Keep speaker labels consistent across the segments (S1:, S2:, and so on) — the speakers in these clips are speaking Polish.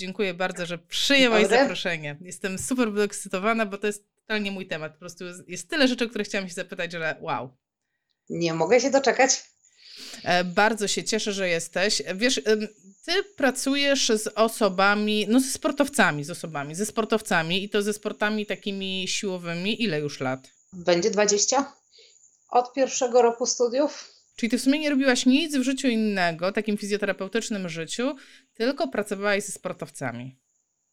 S1: Dziękuję bardzo, że przyjęłaś Dobre. zaproszenie. Jestem super podekscytowana, bo to jest totalnie mój temat. Po prostu jest, jest tyle rzeczy, o które chciałam się zapytać, że wow.
S2: Nie mogę się doczekać.
S1: E, bardzo się cieszę, że jesteś. Wiesz, ty pracujesz z osobami, no ze sportowcami, z osobami, ze sportowcami i to ze sportami takimi siłowymi. Ile już lat?
S2: Będzie 20. Od pierwszego roku studiów.
S1: Czyli ty w sumie nie robiłaś nic w życiu innego, takim fizjoterapeutycznym życiu, tylko pracowałaś ze sportowcami.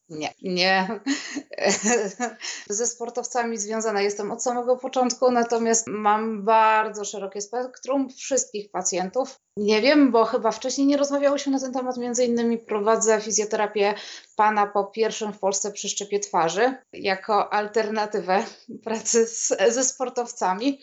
S2: Nie, nie. Ze sportowcami związana jestem od samego początku, natomiast mam bardzo szerokie spektrum wszystkich pacjentów. Nie wiem, bo chyba wcześniej nie rozmawiałyśmy na ten temat. Między innymi prowadzę fizjoterapię pana po pierwszym w Polsce przyszczepie twarzy jako alternatywę pracy z, ze sportowcami.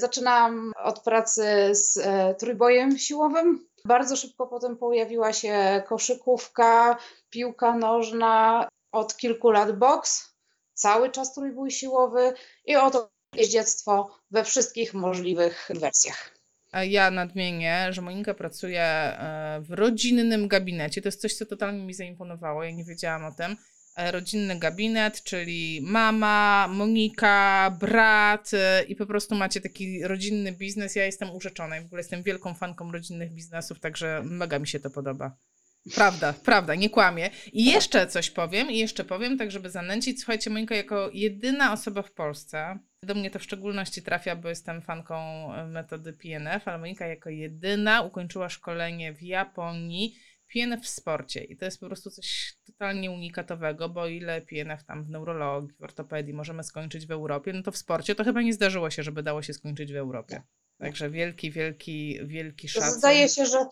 S2: Zaczynałam od pracy z e, trójbojem siłowym. Bardzo szybko potem pojawiła się koszykówka, piłka nożna, od kilku lat boks, cały czas trójbój siłowy i oto jeździectwo we wszystkich możliwych wersjach.
S1: A ja nadmienię, że Monika pracuje e, w rodzinnym gabinecie. To jest coś, co totalnie mi zaimponowało. Ja nie wiedziałam o tym. E, rodzinny gabinet, czyli mama, Monika, brat e, i po prostu macie taki rodzinny biznes. Ja jestem urzeczona i w ogóle jestem wielką fanką rodzinnych biznesów, także mega mi się to podoba. Prawda, prawda, nie kłamie. I jeszcze coś powiem, i jeszcze powiem, tak żeby zanęcić. Słuchajcie, Monika jako jedyna osoba w Polsce, do mnie to w szczególności trafia, bo jestem fanką e, metody PNF, ale Monika jako jedyna ukończyła szkolenie w Japonii PNF w sporcie i to jest po prostu coś totalnie unikatowego, bo ile PNF tam w neurologii, w ortopedii możemy skończyć w Europie, no to w sporcie to chyba nie zdarzyło się, żeby dało się skończyć w Europie. Także wielki, wielki, wielki szacunek.
S2: Zdaje się, że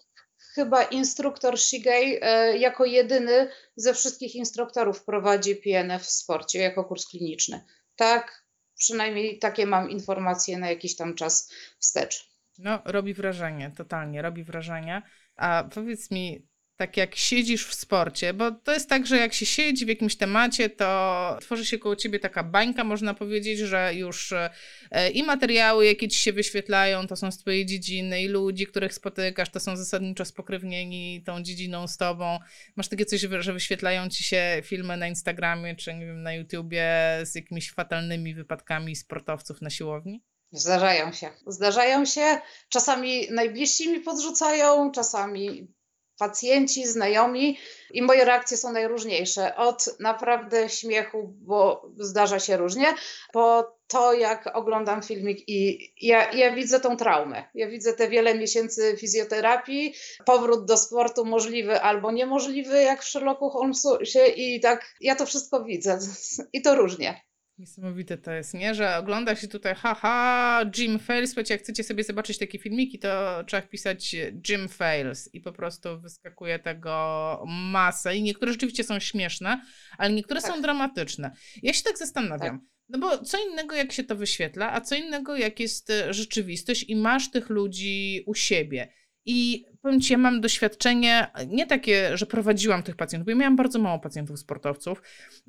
S2: chyba instruktor Shigei e, jako jedyny ze wszystkich instruktorów prowadzi PNF w sporcie jako kurs kliniczny. Tak, przynajmniej takie mam informacje na jakiś tam czas wstecz.
S1: No, robi wrażenie, totalnie, robi wrażenie. A powiedz mi, tak jak siedzisz w sporcie, bo to jest tak, że jak się siedzi w jakimś temacie, to tworzy się koło ciebie taka bańka, można powiedzieć, że już e, i materiały, jakie ci się wyświetlają, to są z twojej dziedziny, i ludzi, których spotykasz, to są zasadniczo spokrewnieni tą dziedziną z tobą. Masz takie coś, że wyświetlają ci się filmy na Instagramie, czy nie wiem, na YouTubie z jakimiś fatalnymi wypadkami sportowców na siłowni?
S2: Zdarzają się. Zdarzają się. Czasami najbliżsi mi podrzucają, czasami pacjenci, znajomi i moje reakcje są najróżniejsze. Od naprawdę śmiechu, bo zdarza się różnie, po to, jak oglądam filmik i ja, ja widzę tą traumę. Ja widzę te wiele miesięcy fizjoterapii, powrót do sportu możliwy albo niemożliwy, jak w Sherlocku Holmesie i tak ja to wszystko widzę i to różnie.
S1: Niesamowite to jest, nie? Że ogląda się tutaj haha, Jim Fails, słuchajcie, jak chcecie sobie zobaczyć takie filmiki, to trzeba wpisać Jim Fails i po prostu wyskakuje tego masę i niektóre rzeczywiście są śmieszne, ale niektóre tak. są dramatyczne. Ja się tak zastanawiam, tak. no bo co innego jak się to wyświetla, a co innego jak jest rzeczywistość i masz tych ludzi u siebie. I powiem Ci, ja mam doświadczenie, nie takie, że prowadziłam tych pacjentów, bo ja miałam bardzo mało pacjentów sportowców,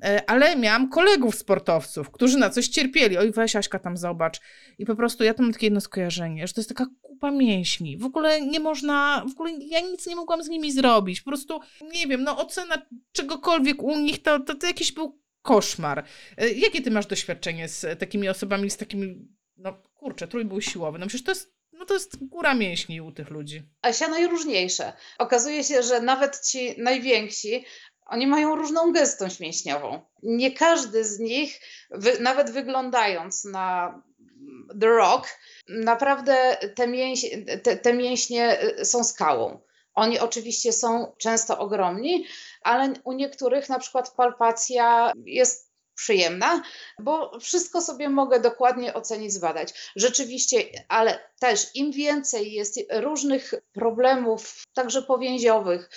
S1: e, ale miałam kolegów sportowców, którzy na coś cierpieli. Oj, weź Aśka tam zobacz. I po prostu ja tam mam takie jedno skojarzenie, że to jest taka kupa mięśni. W ogóle nie można, w ogóle ja nic nie mogłam z nimi zrobić. Po prostu, nie wiem, no ocena czegokolwiek u nich to, to, to jakiś był koszmar. E, jakie ty masz doświadczenie z takimi osobami, z takimi, no kurczę, trójbój siłowy? No przecież to jest no to jest góra mięśni u tych ludzi.
S2: A się najróżniejsze. Okazuje się, że nawet ci najwięksi, oni mają różną gęstość mięśniową. Nie każdy z nich, wy, nawet wyglądając na The Rock, naprawdę te, mięś, te, te mięśnie y, są skałą. Oni oczywiście są często ogromni, ale u niektórych na przykład palpacja jest przyjemna, bo wszystko sobie mogę dokładnie ocenić, zbadać. Rzeczywiście, ale też im więcej jest różnych problemów, także powięziowych,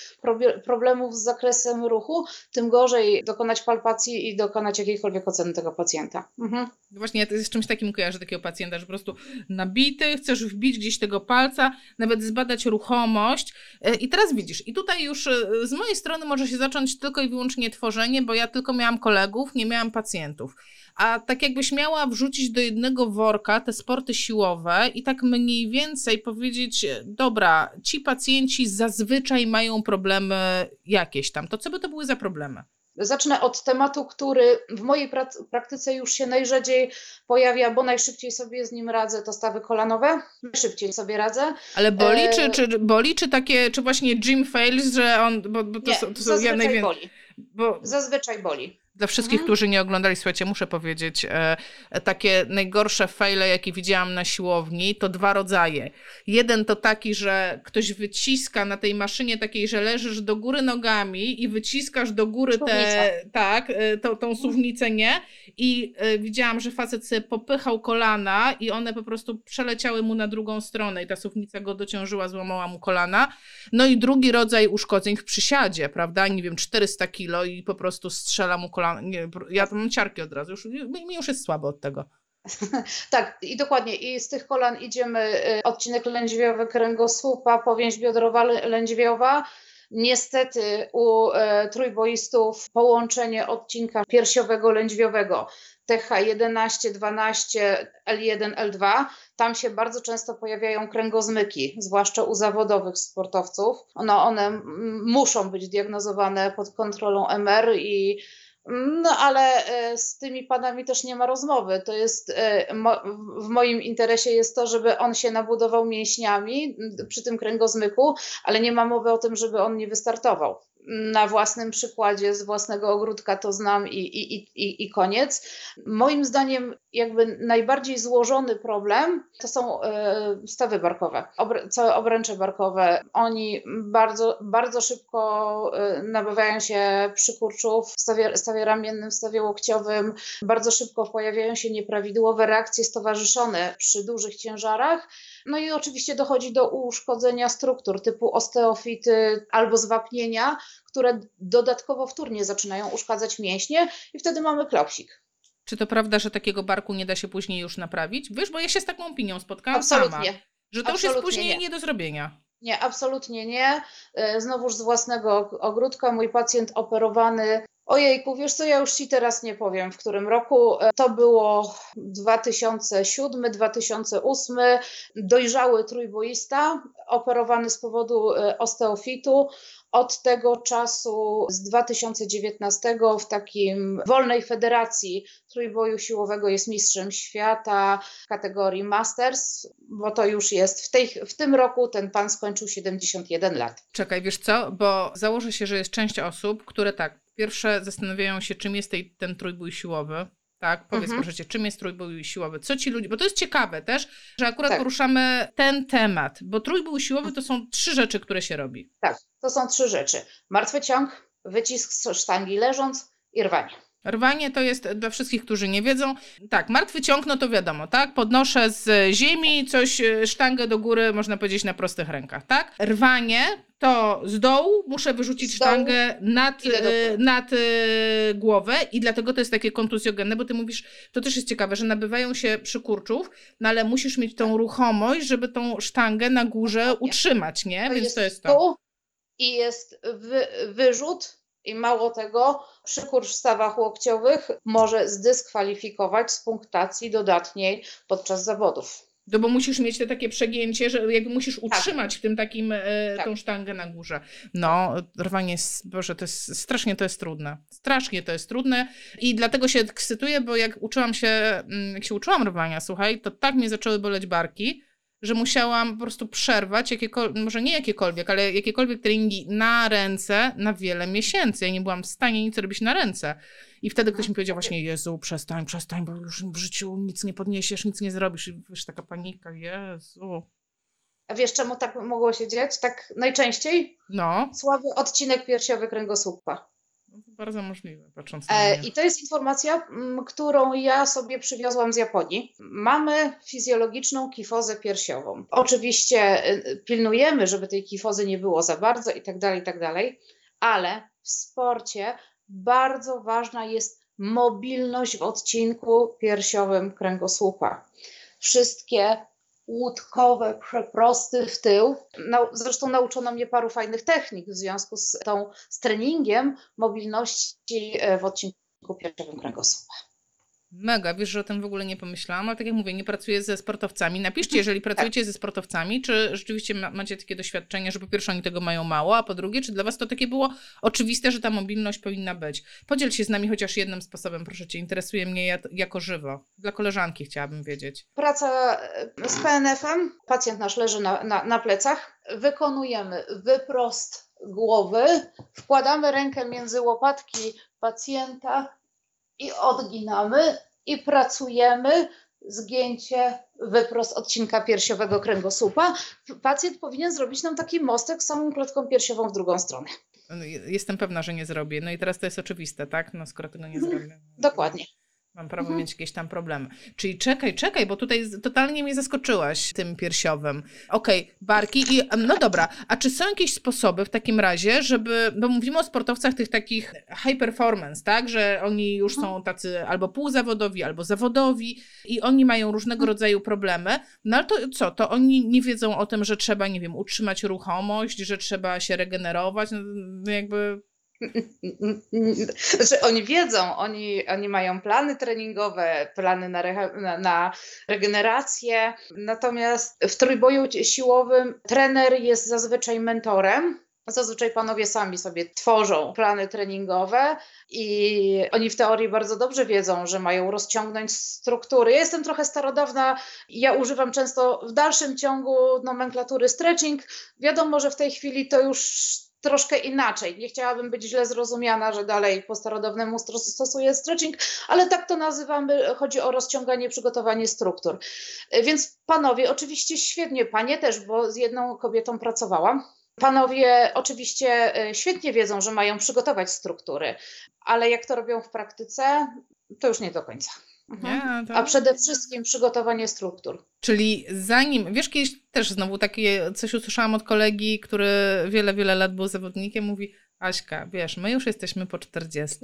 S2: problemów z zakresem ruchu, tym gorzej dokonać palpacji i dokonać jakiejkolwiek oceny tego pacjenta. Mhm.
S1: Właśnie ja jest czymś takim kojarzę takiego pacjenta, że po prostu nabity, chcesz wbić gdzieś tego palca, nawet zbadać ruchomość e, i teraz widzisz, i tutaj już e, z mojej strony może się zacząć tylko i wyłącznie tworzenie, bo ja tylko miałam kolegów, nie miałam pacjentów. A tak jakbyś miała wrzucić do jednego worka te sporty siłowe i tak mniej więcej powiedzieć, dobra, ci pacjenci zazwyczaj mają problemy jakieś tam, to co by to były za problemy?
S2: Zacznę od tematu, który w mojej praktyce już się najrzadziej pojawia, bo najszybciej sobie z nim radzę, to stawy kolanowe. Najszybciej sobie radzę.
S1: Ale boli, e... czy, czy boli, czy takie, czy właśnie gym fails, że on, bo, bo to,
S2: Nie,
S1: są, to
S2: są ja najwięcej. Boli. Bo... Zazwyczaj boli.
S1: Dla wszystkich, mhm. którzy nie oglądali, słuchajcie, muszę powiedzieć, e, takie najgorsze fejle, jakie widziałam na siłowni, to dwa rodzaje. Jeden to taki, że ktoś wyciska na tej maszynie takiej, że leżysz do góry nogami i wyciskasz do góry te, tak, e, to, tą suwnicę, nie? I e, widziałam, że facet sobie popychał kolana i one po prostu przeleciały mu na drugą stronę i ta suwnica go dociążyła, złamała mu kolana. No i drugi rodzaj uszkodzeń w przysiadzie, prawda? Nie wiem, 400 kilo i po prostu strzela mu kolana nie, ja to mam ciarki od razu, już, mi już jest słabo od tego.
S2: tak, i dokładnie. I z tych kolan idziemy y, odcinek lędźwiowy kręgosłupa, powięź biodrowa lędźwiowa. Niestety u e, trójboistów połączenie odcinka piersiowego lędźwiowego TH11, 12, L1, L2. Tam się bardzo często pojawiają kręgozmyki, zwłaszcza u zawodowych sportowców. No, one muszą być diagnozowane pod kontrolą MR i no ale e, z tymi panami też nie ma rozmowy. To jest e, w moim interesie jest to, żeby on się nabudował mięśniami przy tym kręgozmyku, ale nie ma mowy o tym, żeby on nie wystartował na własnym przykładzie z własnego ogródka to znam i, i, i, i koniec. Moim zdaniem, jakby najbardziej złożony problem to są e, stawy barkowe, całe obręcze barkowe. Oni bardzo, bardzo szybko e, nabywają się przykurczów w stawie, stawie ramiennym, w stawie łokciowym, bardzo szybko pojawiają się nieprawidłowe reakcje stowarzyszone przy dużych ciężarach. No i oczywiście dochodzi do uszkodzenia struktur typu osteofity albo zwapnienia, które dodatkowo wtórnie zaczynają uszkadzać mięśnie i wtedy mamy klopsik.
S1: Czy to prawda, że takiego barku nie da się później już naprawić? Wiesz, bo ja się z taką opinią spotkałam Absolutnie. sama, że to Absolutnie już jest później nie. nie do zrobienia.
S2: Nie, absolutnie nie. E, znowuż z własnego ogródka mój pacjent operowany Ojejku, wiesz co, ja już Ci teraz nie powiem, w którym roku. E, to było 2007-2008. Dojrzały trójboista, operowany z powodu e, osteofitu. Od tego czasu, z 2019, w takim wolnej federacji trójboju siłowego jest mistrzem świata kategorii Masters, bo to już jest w, tej, w tym roku ten pan skończył 71 lat.
S1: Czekaj, wiesz co, bo założę się, że jest część osób, które tak pierwsze zastanawiają się, czym jest tej, ten trójbój siłowy. Tak, powiedz mhm. proszę cię, czym jest trójbój siłowy? Co ci ludzie, bo to jest ciekawe też, że akurat tak. poruszamy ten temat, bo trójbój siłowy to są trzy rzeczy, które się robi.
S2: Tak, to są trzy rzeczy. Martwy ciąg, wycisk z sztangi leżąc i rwanie.
S1: Rwanie to jest dla wszystkich, którzy nie wiedzą. Tak, martwy ciąg, no to wiadomo, tak? Podnoszę z ziemi coś, e, sztangę do góry, można powiedzieć, na prostych rękach, tak? Rwanie to z dołu muszę wyrzucić sztangę nad, e, nad e, głowę i dlatego to jest takie kontuzjogenne, bo ty mówisz, to też jest ciekawe, że nabywają się przykurczów, no ale musisz mieć tą ruchomość, żeby tą sztangę na górze utrzymać, nie?
S2: To Więc to jest to. I jest wy, wyrzut i mało tego, przykurcz w stawach łokciowych może zdyskwalifikować z punktacji dodatniej podczas zawodów.
S1: No bo musisz mieć te takie przegięcie, że jakby musisz tak. utrzymać w tym takim e, tak. tą sztangę na górze. No, rwanie jest, Boże, to jest strasznie to jest trudne. Strasznie to jest trudne i dlatego się ekscytuję, bo jak uczyłam się, mm, jak się uczyłam rwania, słuchaj, to tak mnie zaczęły boleć barki, że musiałam po prostu przerwać jakiekolwiek, może nie jakiekolwiek, ale jakiekolwiek treningi na ręce na wiele miesięcy. Ja nie byłam w stanie nic robić na ręce. I wtedy ktoś mi powiedział właśnie, Jezu, przestań, przestań, bo już w życiu nic nie podniesiesz, nic nie zrobisz. I wiesz, taka panika, Jezu.
S2: A wiesz, czemu tak mogło się dziać? Tak najczęściej?
S1: No.
S2: Słaby odcinek piersiowy kręgosłupa.
S1: Bardzo możliwe, patrząc na e,
S2: I to jest informacja, którą ja sobie przywiozłam z Japonii. Mamy fizjologiczną kifozę piersiową. Oczywiście y, pilnujemy, żeby tej kifozy nie było za bardzo i tak dalej, i tak dalej, ale w sporcie bardzo ważna jest mobilność w odcinku piersiowym kręgosłupa. Wszystkie łódkowe przeprosty w tył. Zresztą nauczono mnie paru fajnych technik w związku z, tą, z treningiem mobilności e, w odcinku piersiowym kręgosłupa.
S1: Mega, wiesz, że o tym w ogóle nie pomyślałam, ale tak jak mówię, nie pracuję ze sportowcami. Napiszcie, jeżeli pracujecie ze sportowcami, czy rzeczywiście ma, macie takie doświadczenie, że po pierwsze oni tego mają mało, a po drugie, czy dla was to takie było oczywiste, że ta mobilność powinna być. Podziel się z nami chociaż jednym sposobem, proszę cię, interesuje mnie jako żywo. Dla koleżanki chciałabym wiedzieć.
S2: Praca e, z PNF-em, pacjent nasz leży na, na, na plecach, wykonujemy wyprost głowy, wkładamy rękę między łopatki pacjenta i odginamy i pracujemy zgięcie wyprost odcinka piersiowego kręgosłupa. Pacjent powinien zrobić nam taki mostek z samą klatką piersiową w drugą stronę.
S1: No, jestem pewna, że nie zrobię. No i teraz to jest oczywiste, tak? No skoro tego nie zrobię.
S2: Dokładnie.
S1: Mam prawo mhm. mieć jakieś tam problemy. Czyli czekaj, czekaj, bo tutaj totalnie mnie zaskoczyłaś tym piersiowym. Okej, okay, barki i no dobra, a czy są jakieś sposoby w takim razie, żeby, bo mówimy o sportowcach tych takich high performance, tak, że oni już są mhm. tacy albo półzawodowi, albo zawodowi i oni mają różnego mhm. rodzaju problemy, no ale to co, to oni nie wiedzą o tym, że trzeba, nie wiem, utrzymać ruchomość, że trzeba się regenerować, no jakby
S2: znaczy, oni wiedzą, oni, oni mają plany treningowe, plany na, na, na, regenerację. Natomiast w trójboju siłowym trener jest zazwyczaj mentorem. Zazwyczaj panowie sami sobie tworzą plany treningowe i oni w teorii bardzo dobrze wiedzą, że mają rozciągnąć struktury. Ja jestem trochę starodawna, ja używam często w dalszym ciągu nomenklatury stretching. Wiadomo, że w tej chwili to już troszkę inaczej. Nie chciałabym być źle zrozumiana, że dalej po starodawnemu stosuję stretching, ale tak to nazywamy. Chodzi o rozciąganie, przygotowanie struktur. Więc panowie, oczywiście świetnie, panie też, bo z jedną kobietą pracowałam. Panowie oczywiście e, świetnie wiedzą, że mają przygotować struktury, ale jak to robią w praktyce, to już nie do końca. Mhm. to... A przede wszystkim przygotowanie struktur.
S1: Czyli zanim, wiesz, kiedyś też znowu takie coś usłyszałam od kolegi, który wiele, wiele lat był zawodnikiem, mówi Aśka, wiesz, my już jesteśmy po 40,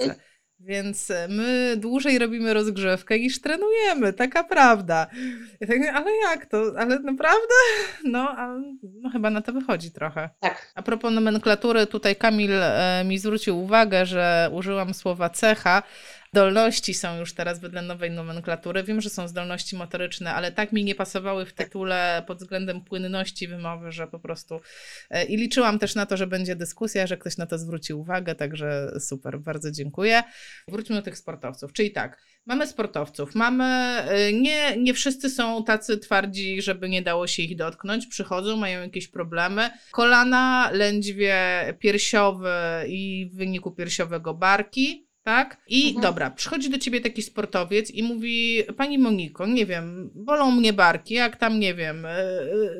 S1: więc my dłużej robimy rozgrzewkę niż trenujemy, taka prawda. Ja tak, ale jak to? Ale naprawdę? No, a, no chyba na to wychodzi trochę.
S2: Tak.
S1: A propos nomenklatury, tutaj Kamil e, mi zwrócił uwagę, że użyłam słowa cecha, Zdolności są już teraz wedle nowej nomenklatury. Wiem, że są zdolności motoryczne, ale tak mi nie pasowały w tytule pod względem płynności wymowy, że po prostu. E, I liczyłam też na to, że będzie dyskusja, że ktoś na to zwróci uwagę, także super, bardzo dziękuję. Wróćmy do tych sportowców. Czyli tak, mamy sportowców, mamy. E, nie, nie wszyscy są tacy twardzi, żeby nie dało się ich dotknąć. Przychodzą, mają jakieś problemy. Kolana, lędźwie piersiowe i w wyniku piersiowego barki tak? I mhm. dobra, przychodzi do ciebie taki sportowiec i mówi, pani Moniko, nie wiem, bolą mnie barki, jak tam, nie wiem, e,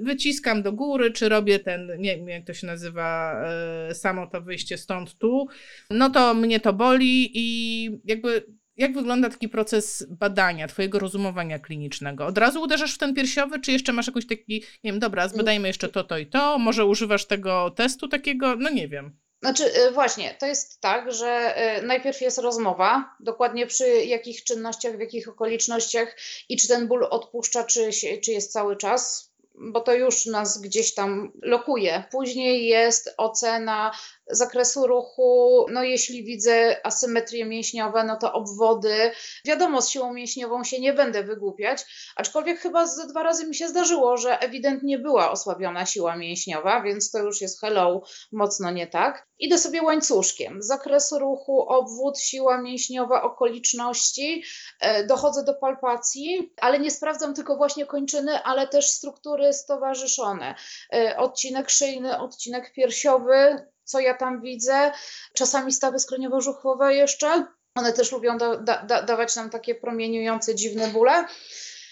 S1: wyciskam do góry, czy robię ten, nie wiem jak to się nazywa, e, samo to wyjście stąd tu, no to mnie to boli i jakby jak wygląda taki proces badania, twojego rozumowania klinicznego? Od razu uderzasz w ten piersiowy, czy jeszcze masz jakiś taki, nie wiem, dobra, zbadajmy jeszcze to, to i to, może używasz tego testu takiego, no nie wiem.
S2: Znaczy, y, właśnie, to jest tak, że y, najpierw jest rozmowa, dokładnie przy jakich czynnościach, w jakich okolicznościach i czy ten ból odpuszcza, czy, czy jest cały czas, bo to już nas gdzieś tam lokuje. Później jest ocena zakresu ruchu, no jeśli widzę asymetrie mięśniowe, no to obwody. Wiadomo, z siłą mięśniową się nie będę wygłupiać, aczkolwiek chyba ze dwa razy mi się zdarzyło, że ewidentnie była osłabiona siła mięśniowa, więc to już jest hello, mocno nie tak. Idę sobie łańcuszkiem. Zakres ruchu, obwód, siła mięśniowa, okoliczności. E, dochodzę do palpacji, ale nie sprawdzam tylko właśnie kończyny, ale też struktury stowarzyszone. E, odcinek szyjny, odcinek piersiowy, co ja tam widzę. Czasami stawy skroniowo-żuchwowe jeszcze. One też lubią da, da, dawać nam takie promieniujące, dziwne bóle.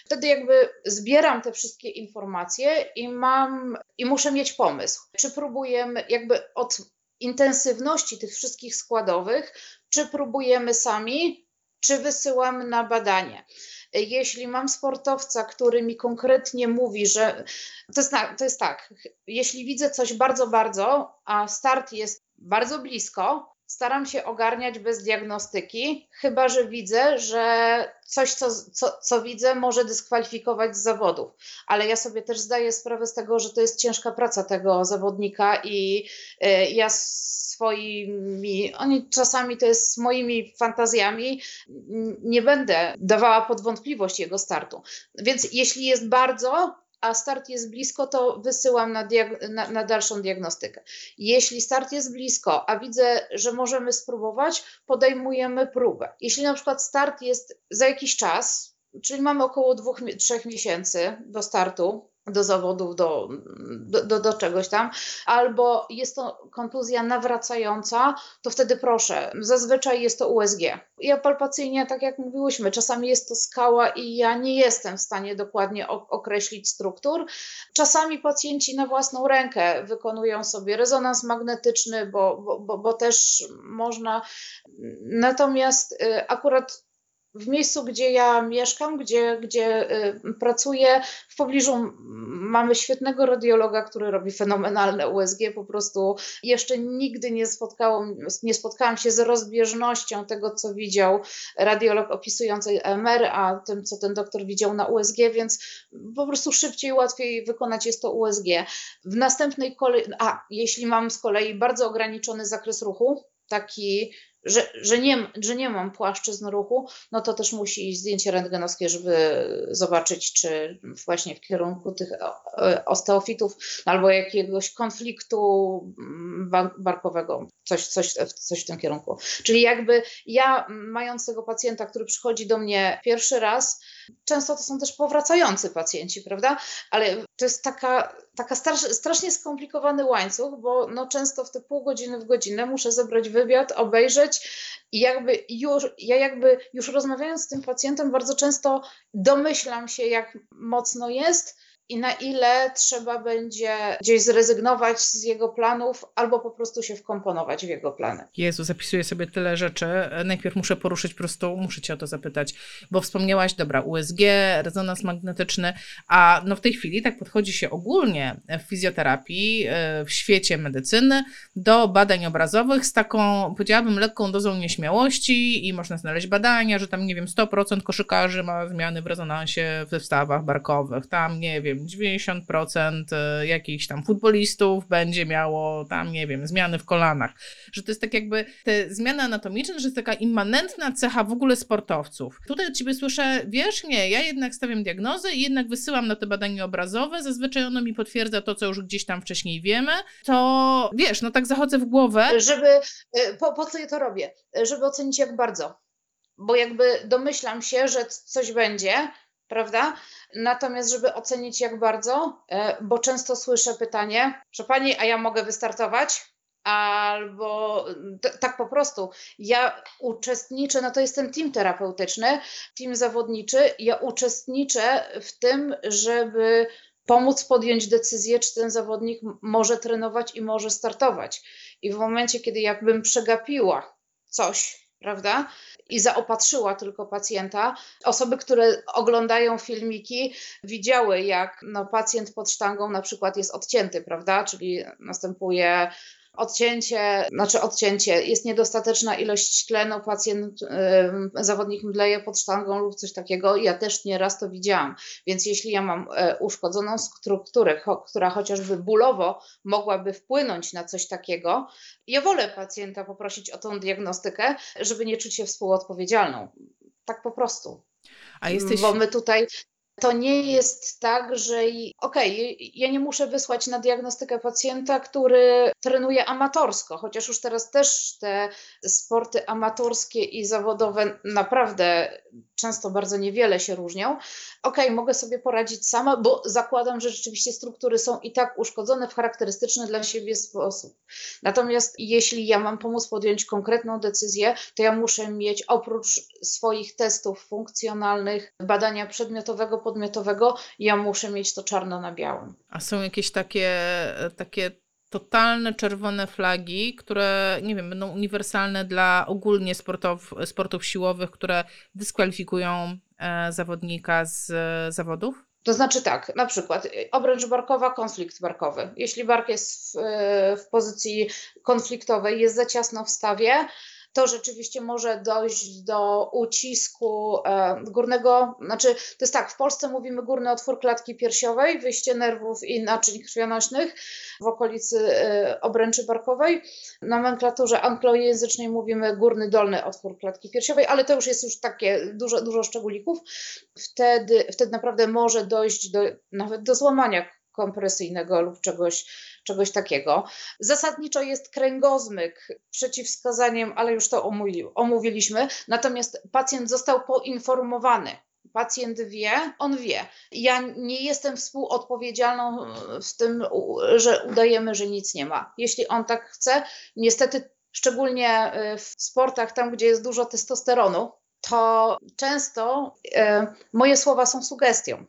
S2: Wtedy jakby zbieram te wszystkie informacje i mam, i muszę mieć pomysł, czy próbujemy jakby od intensywności tych wszystkich składowych, czy próbujemy sami, czy wysyłam na badanie. Jeśli mam sportowca, który mi konkretnie mówi, że to jest, to jest tak, jeśli widzę coś bardzo, bardzo, a start jest bardzo blisko, staram się ogarniać bez diagnostyki, chyba że widzę, że coś, co, co, co widzę, może dyskwalifikować z zawodów. Ale ja sobie też zdaję sprawę z tego, że to jest ciężka praca tego zawodnika i y, ja swoimi, oni czasami to jest z moimi fantazjami, nie będę dawała pod wątpliwość jego startu. Więc jeśli jest bardzo, a start jest blisko, to wysyłam na, na, na, dalszą diagnostykę. Jeśli start jest blisko, a widzę, że możemy spróbować, podejmujemy próbę. Jeśli na przykład start jest za jakiś czas, czyli mamy około dwóch, trzech miesięcy do startu, do zawodów, do, do, do, do, czegoś tam, albo jest to kontuzja nawracająca, to wtedy proszę, zazwyczaj jest to USG. Ja palpacyjnie, tak jak mówiłyśmy, czasami jest to skała i ja nie jestem w stanie dokładnie określić struktur. Czasami pacjenci na własną rękę wykonują sobie rezonans magnetyczny, bo, bo, bo, bo też można. Natomiast y, akurat w miejscu, gdzie ja mieszkam, gdzie, gdzie y, pracuję, w pobliżu mamy świetnego radiologa, który robi fenomenalne USG. Po prostu jeszcze nigdy nie, spotkało, nie spotkałam się z rozbieżnością tego, co widział radiolog opisujący MR, a tym, co ten doktor widział na USG, więc po prostu szybciej, łatwiej wykonać jest to USG. W następnej kolei, a jeśli mam z kolei bardzo ograniczony zakres ruchu, taki że, że, nie, że nie mam płaszczyzn ruchu, no to też musi iść zdjęcie rentgenowskie, żeby zobaczyć, czy właśnie w kierunku tych osteofitów albo jakiegoś konfliktu mm, barkowego, coś, coś, coś w tym kierunku. Czyli jakby ja, mając tego pacjenta, który przychodzi do mnie pierwszy raz, często to są też powracający pacjenci, prawda? Ale to jest taka, taka strasznie skomplikowany łańcuch, bo no często w te pół godziny w godzinę muszę zebrać wywiad, obejrzeć i jakby już, ja jakby już rozmawiając z tym pacjentem bardzo często domyślam się, jak mocno jest, i na ile trzeba będzie gdzieś zrezygnować z jego planów, albo po prostu się wkomponować w jego plany.
S1: Jezu, zapisuję sobie tyle rzeczy. Najpierw muszę poruszyć po prostu, muszę cię o to zapytać, bo wspomniałaś, dobra, USG, rezonans magnetyczny, a no w tej chwili tak podchodzi się ogólnie w fizjoterapii, e, w świecie medycyny do badań obrazowych z taką, powiedziałabym, lekką dozą nieśmiałości i można znaleźć badania, że tam, nie wiem, 100% koszykarzy ma zmiany w rezonansie w stawach barkowych, tam, nie wiem, wiem, 90% e, jakichś tam futbolistów będzie miało tam, nie wiem, zmiany w kolanach. Że to jest tak jakby te zmiany anatomiczne, że jest taka immanentna cecha w ogóle sportowców. Tutaj od ciebie słyszę, wiesz, nie, ja jednak stawiam diagnozę i jednak wysyłam na te badania obrazowe, zazwyczaj ono mi potwierdza to, co już gdzieś tam wcześniej wiemy, to wiesz, no tak zachodzę w głowę.
S2: Żeby, e, po, po co ja to robię? Żeby ocenić jak bardzo. Bo jakby domyślam się, że coś będzie, prawda? Natomiast, żeby ocenić jak bardzo, e, bo często słyszę pytanie, że pani, a ja mogę wystartować? Albo tak po prostu, ja uczestniczę, no to jest ten team terapeutyczny, team zawodniczy, ja uczestniczę w tym, żeby pomóc podjąć decyzję, czy ten zawodnik może trenować i może startować. I w momencie, kiedy jakbym przegapiła coś, prawda? I zaopatrzyła tylko pacjenta. Osoby, które oglądają filmiki, widziały, jak no, pacjent pod sztangą na przykład jest odcięty, prawda? Czyli następuje odcięcie, znaczy odcięcie, jest niedostateczna ilość tlenu, pacjent, yy, zawodnik mdleje pod sztangą lub coś takiego. Ja też nieraz to widziałam. Więc jeśli ja mam yy, uszkodzoną strukturę, cho, która chociażby bólowo mogłaby wpłynąć na coś takiego, ja wolę pacjenta poprosić o tą diagnostykę, żeby nie czuć się współodpowiedzialną. Tak po prostu. A jesteś... Bo my tutaj to nie jest tak, że okej, okay, ja nie muszę wysłać na diagnostykę pacjenta, który trenuje amatorsko, chociaż już teraz też te sporty amatorskie i zawodowe naprawdę często bardzo niewiele się różnią. Okej, okay, mogę sobie poradzić sama, bo zakładam, że rzeczywiście struktury są i tak uszkodzone w charakterystyczny dla siebie sposób. Natomiast jeśli ja mam pomóc podjąć konkretną decyzję, to ja muszę mieć oprócz swoich testów funkcjonalnych, badania przedmiotowego, podmiotowego, ja muszę mieć to czarno na białym.
S1: A są jakieś takie, takie totalne czerwone flagi, które, nie wiem, będą uniwersalne dla ogólnie sportów, sportów siłowych, które dyskwalifikują e, zawodnika z e, zawodów?
S2: To znaczy tak, na przykład y, obręcz barkowa, konflikt barkowy. Jeśli bark jest w, w pozycji konfliktowej, jest za ciasno w stawie, to rzeczywiście może dojść do ucisku e, górnego, znaczy to jest tak, w Polsce mówimy górny otwór klatki piersiowej, wyjście nerwów i naczyń krwionośnych w okolicy e, obręczy barkowej. W nomenklaturze anglojęzycznej mówimy górny dolny otwór klatki piersiowej, ale to już jest już takie dużo, dużo szczególików. Wtedy, wtedy naprawdę może dojść do, nawet do złamania kompresyjnego lub czegoś, czegoś takiego. Zasadniczo jest kręgozmyk przeciwwskazaniem, ale już to omówiliśmy. Natomiast pacjent został poinformowany. Pacjent wie, on wie. Ja nie jestem współodpowiedzialną w tym, że udajemy, że nic nie ma. Jeśli on tak chce, niestety, szczególnie w sportach, tam gdzie jest dużo testosteronu, to często e, moje słowa są sugestią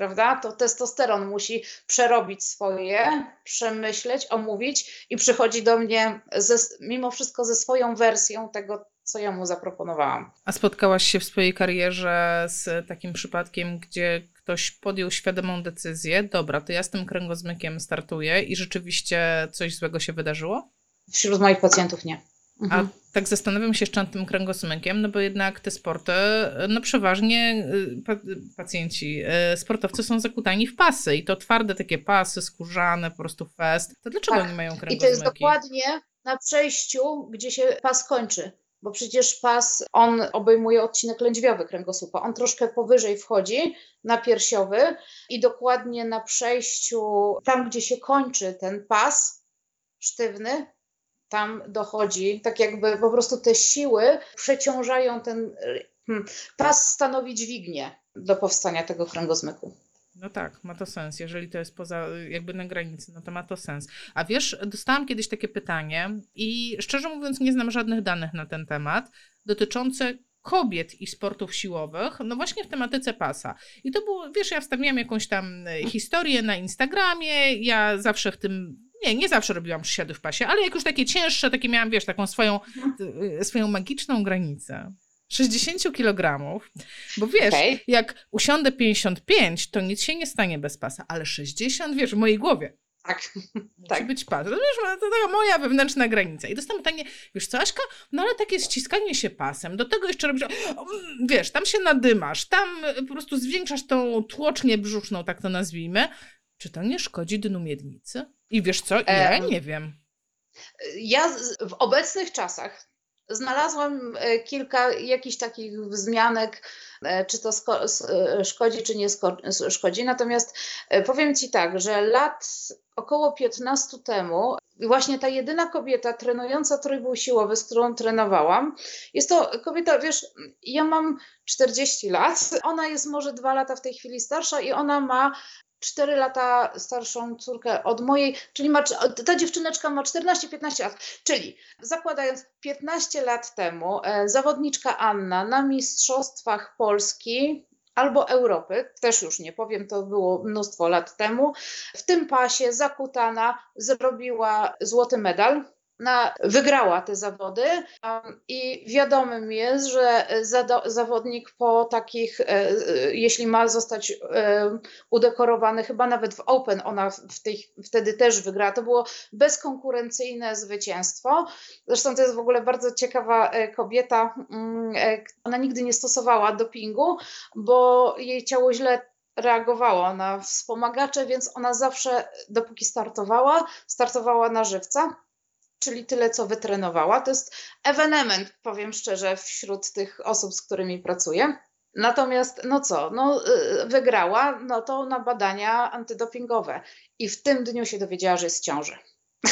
S2: prawda? To testosteron musi przerobić swoje, przemyśleć, omówić i przychodzi do mnie ze, mimo wszystko ze swoją wersją tego, co ja mu zaproponowałam.
S1: A spotkałaś się w swojej karierze z takim przypadkiem, gdzie ktoś podjął świadomą decyzję, dobra, to ja z tym kręgozmykiem startuję i rzeczywiście coś złego się wydarzyło?
S2: Wśród moich pacjentów nie.
S1: Mhm. A tak zastanawiam się jeszcze nad tym kręgosmykiem, no bo jednak te sporty, no przeważnie y, pacjenci, y, sportowcy są zakutani w pasy i to twarde takie pasy, skórzane, po prostu fest. To dlaczego tak. nie mają kręgosmyki?
S2: I to jest dokładnie na przejściu, gdzie się pas kończy. Bo przecież pas, on obejmuje odcinek lędźwiowy kręgosłupa. On troszkę powyżej wchodzi na piersiowy i dokładnie na przejściu, tam gdzie się kończy ten pas sztywny, tam dochodzi, tak jakby po prostu te siły przeciążają ten hmm, pas stanowi dźwignię do powstania tego kręgozmyku.
S1: No tak, ma to sens. Jeżeli to jest poza, jakby na granicy, no to ma to sens. A wiesz, dostałam kiedyś takie pytanie i szczerze mówiąc nie znam żadnych danych na ten temat dotyczące kobiet i sportów siłowych, no właśnie w tematyce pasa. I to było, wiesz, ja wstawiłam jakąś tam historię na Instagramie, ja zawsze w tym nie, nie zawsze robiłam przysiady w pasie, ale jak już takie cięższe, takie miałam, wiesz, taką swoją, mhm. swoją magiczną granicę. 60 kg, bo wiesz, okay. jak usiądę 55, to nic się nie stanie bez pasa, ale 60, wiesz, w mojej głowie.
S2: Tak.
S1: Musi tak. być pas. To, wiesz, to taka moja wewnętrzna granica. I dostałam pytanie, wiesz co, Aśka, no ale takie ściskanie się pasem, do tego jeszcze robisz, wiesz, tam się nadymasz, tam po prostu zwiększasz tą tłocznię brzuszną, tak to nazwijmy. Czy to nie szkodzi dnu miednicy? I wiesz co? Ja nie wiem.
S2: Ja w obecnych czasach znalazłam e, kilka jakichś takich wzmianek, e, czy to e, szkodzi, czy nie szkodzi. Natomiast powiem Ci tak, że lat około 15 temu właśnie ta jedyna kobieta trenująca trójbój siłowy, z którą trenowałam, jest to kobieta, wiesz, ja mam 40 lat, ona jest może dwa lata w tej chwili starsza i ona ma 4 lata starszą córkę od mojej, czyli ma, ta dziewczyneczka ma 14-15 lat, czyli zakładając 15 lat temu e, zawodniczka Anna na Mistrzostwach Polski albo Europy, też już nie powiem, to było mnóstwo lat temu, w tym pasie zakutana zrobiła złoty medal na, wygrała te zawody. I wiadomym jest, że zawodnik po takich, e, e, jeśli ma zostać e, udekorowany, chyba nawet w Open ona w tej, wtedy też wygrała, to było bezkonkurencyjne zwycięstwo. Zresztą to jest w ogóle bardzo ciekawa kobieta, mm, ona nigdy nie stosowała dopingu, bo jej ciało źle reagowało na wspomagacze, więc ona zawsze, dopóki startowała, startowała na żywca czyli tyle, co wytrenowała. To jest ewenement, powiem szczerze, wśród tych osób, z którymi pracuję. Natomiast, no co, no, y, wygrała, no to na badania antydopingowe. I w tym dniu się dowiedziała, że jest w ciąży.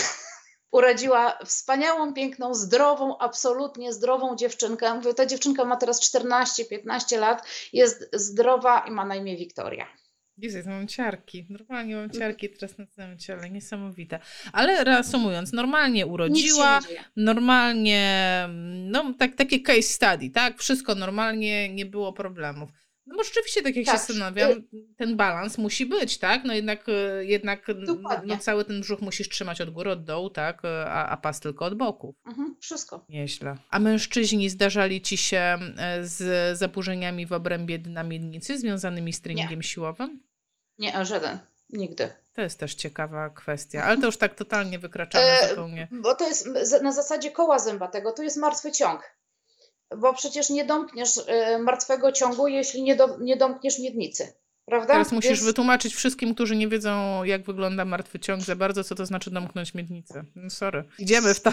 S2: Urodziła wspaniałą, piękną, zdrową, absolutnie zdrową dziewczynkę. Mówię, ta dziewczynka ma teraz 14-15 lat, jest zdrowa i ma na imię Wiktoria.
S1: Jezus, mam ciarki. Normalnie mam ciarki teraz na całym ciele. Niesamowite. Ale reasumując, normalnie urodziła, normalnie, no tak, takie case study, tak? Wszystko normalnie, nie było problemów. No bo rzeczywiście, tak jak tak. się zastanawiam, ten balans musi być, tak? No jednak, e, jednak no, cały ten brzuch musisz trzymać od góry, od dołu, tak? A, a pas tylko od boku.
S2: Mhm, wszystko.
S1: Nieźle. A mężczyźni zdarzali ci się z zaburzeniami w obrębie dna miednicy związanymi z treningiem Nie. siłowym?
S2: Nie, żaden. Nigdy.
S1: To jest też ciekawa kwestia, ale to już tak totalnie wykraczamy e, zupełnie.
S2: Bo to jest na zasadzie koła zębatego, to jest martwy ciąg. Bo przecież nie domkniesz e, martwego ciągu, jeśli nie, do, nie domkniesz miednicy. Prawda?
S1: Teraz musisz Więc... wytłumaczyć wszystkim, którzy nie wiedzą, jak wygląda martwy ciąg za bardzo, co to znaczy domknąć miednicę. No sorry. Idziemy w to.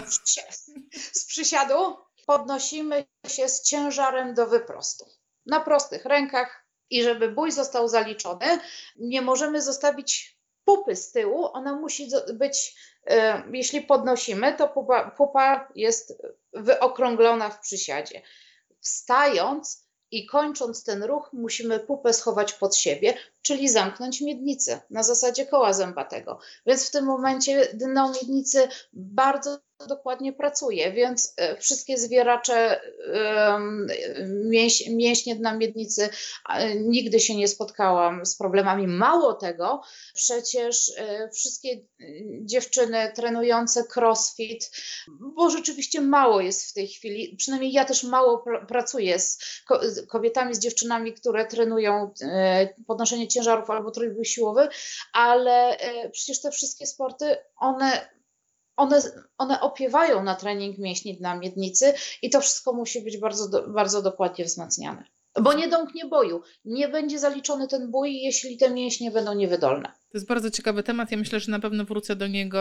S2: Z przysiadu podnosimy się z ciężarem do wyprostu. Na prostych rękach i żeby bój został zaliczony, nie możemy zostawić pupy z tyłu. Ona musi być, e, jeśli podnosimy, to pupa, pupa jest wyokrąglona w przysiadzie. Wstając, i kończąc ten ruch, musimy pupę schować pod siebie, czyli zamknąć miednicę na zasadzie koła zębatego. Więc w tym momencie dno miednicy bardzo dokładnie pracuje, więc e, wszystkie zwieracze, mięśnie dna miednicy, nigdy się nie spotkałam z problemami. Mało tego, przecież e, wszystkie e, dziewczyny trenujące crossfit, bo rzeczywiście mało jest w tej chwili, przynajmniej ja też mało pr pracuję z kobietami, z dziewczynami, które trenują podnoszenie ciężarów albo trójbój siłowy, ale przecież te wszystkie sporty, one one, one opiewają na trening mięśni dna miednicy i to wszystko musi być bardzo, bardzo dokładnie wzmacniane. Bo nie domknie boju. Nie będzie zaliczony ten bój, jeśli te mięśnie będą niewydolne.
S1: To jest bardzo ciekawy temat. Ja myślę, że na pewno wrócę do niego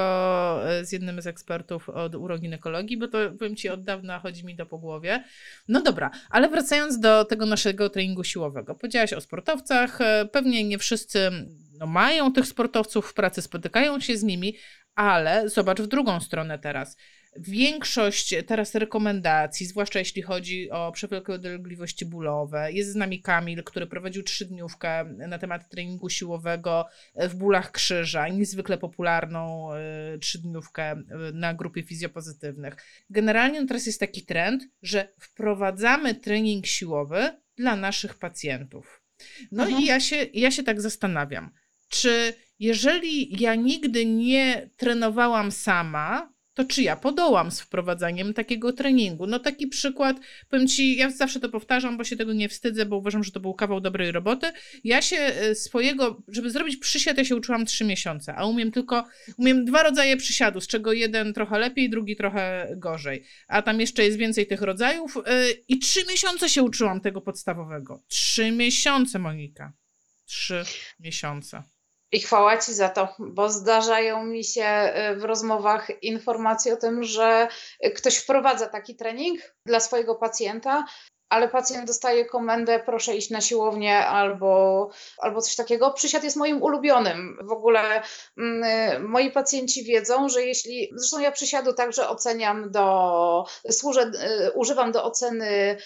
S1: e, z jednym z ekspertów od uroginekologii, bo to powiem Ci od dawna chodzi mi do po głowie. No dobra, ale wracając do tego naszego treningu siłowego. Powiedziałaś o sportowcach. E, pewnie nie wszyscy no, mają tych sportowców w pracy, spotykają się z nimi, ale zobacz w drugą stronę teraz. Większość teraz rekomendacji, zwłaszcza jeśli chodzi o przewlekłe dolegliwości bólowe, jest z nami Kamil, który prowadził trzydniówkę na temat treningu siłowego w bólach krzyża, niezwykle popularną y, trzydniówkę y, na grupie fizjopozytywnych. Generalnie teraz jest taki trend, że wprowadzamy trening siłowy dla naszych pacjentów. No mhm. i ja się, ja się tak zastanawiam, czy jeżeli ja nigdy nie trenowałam sama, to czy ja podołam z wprowadzaniem takiego treningu? No taki przykład, powiem Ci, ja zawsze to powtarzam, bo się tego nie wstydzę, bo uważam, że to był kawał dobrej roboty. Ja się e, swojego, żeby zrobić przysiad, ja się uczyłam trzy miesiące, a umiem tylko, umiem dwa rodzaje przysiadu, z czego jeden trochę lepiej, drugi trochę gorzej. A tam jeszcze jest więcej tych rodzajów e, i trzy miesiące się uczyłam tego podstawowego. Trzy miesiące, Monika. Trzy miesiące.
S2: I chwała Ci za to, bo zdarzają mi się y, w rozmowach informacje o tym, że ktoś wprowadza taki trening dla swojego pacjenta, ale pacjent dostaje komendę, proszę iść na siłownię albo, albo coś takiego. Przysiad jest moim ulubionym. W ogóle mm, moi pacjenci wiedzą, że jeśli, zresztą ja przysiadu także oceniam do, służę, y, używam do oceny.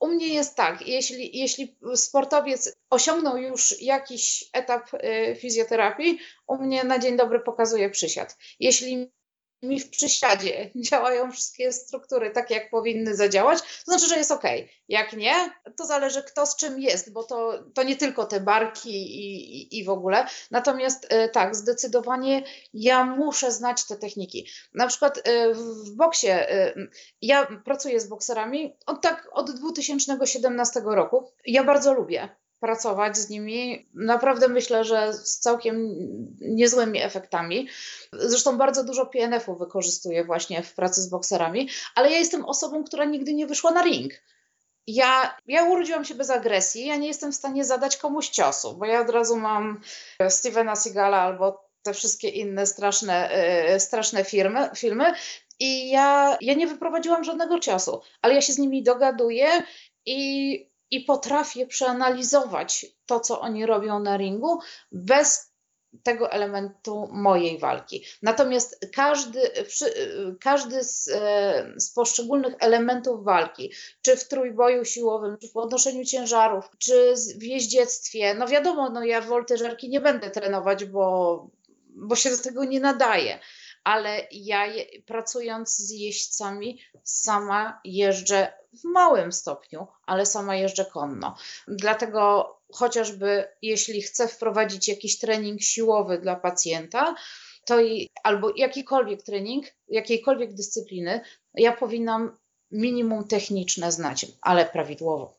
S2: U mnie jest tak, jeśli, jeśli sportowiec osiągnął już jakiś etap y, fizjoterapii, u mnie na dzień dobry pokazuje przysiad. Jeśli mi w przysiadzie działają wszystkie struktury tak, jak powinny zadziałać, to znaczy, że jest ok. Jak nie, to zależy kto z czym jest, bo to, to nie tylko te barki i, i, i w ogóle. Natomiast e, tak, zdecydowanie ja muszę znać te techniki. Na przykład e, w boksie, e, ja pracuję z bokserami od tak od 2017 roku. Ja bardzo lubię pracować z nimi. Naprawdę myślę, że z całkiem niezłymi efektami. Zresztą bardzo dużo PNF-u wykorzystuję właśnie w pracy z bokserami, ale ja jestem osobą, która nigdy nie wyszła na ring. Ja, ja urodziłam się bez agresji, ja nie jestem w stanie zadać komuś ciosu, bo ja od razu mam Stevena Seagala albo te wszystkie inne straszne, yy, straszne firmy, filmy i ja, ja nie wyprowadziłam żadnego ciosu, ale ja się z nimi dogaduję i i potrafię przeanalizować to, co oni robią na ringu, bez tego elementu mojej walki. Natomiast każdy, każdy z, e, z, poszczególnych elementów walki, czy w trójboju siłowym, czy w podnoszeniu ciężarów, czy w jeździectwie, no wiadomo, no ja woltyżerki nie będę trenować, bo, bo się do tego nie nadaje ale ja pracując z jeźdźcami sama jeżdżę w małym stopniu, ale sama jeżdżę konno. Dlatego chociażby jeśli chcę wprowadzić jakiś trening siłowy dla pacjenta, to i, albo jakikolwiek trening, jakiejkolwiek dyscypliny, ja powinnam minimum techniczne znać, ale prawidłowo.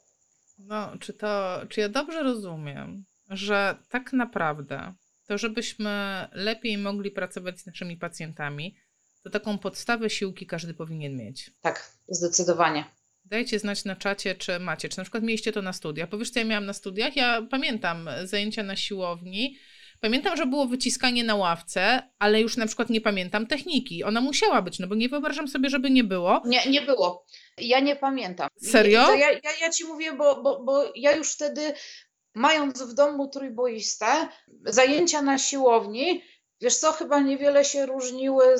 S1: No, czy to, czy ja dobrze rozumiem, że tak naprawdę to, żebyśmy lepiej mogli pracować z naszymi pacjentami, to taką podstawę siłki każdy powinien mieć.
S2: Tak, zdecydowanie.
S1: Dajcie znać na czacie, czy macie, czy na przykład mieliście to na studiach. Powiesz, co ja miałam na studiach? Ja pamiętam zajęcia na siłowni. Pamiętam, że było wyciskanie na ławce, ale już na przykład nie pamiętam techniki. Ona musiała być, no bo nie wyobrażam sobie, żeby nie było.
S2: Nie, nie było. Ja nie pamiętam.
S1: Serio?
S2: Ja, ja, ja ci mówię, bo, bo, bo ja już wtedy, mając w domu trójboistę, zajęcia na siłowni, wiesz co, chyba niewiele się różniły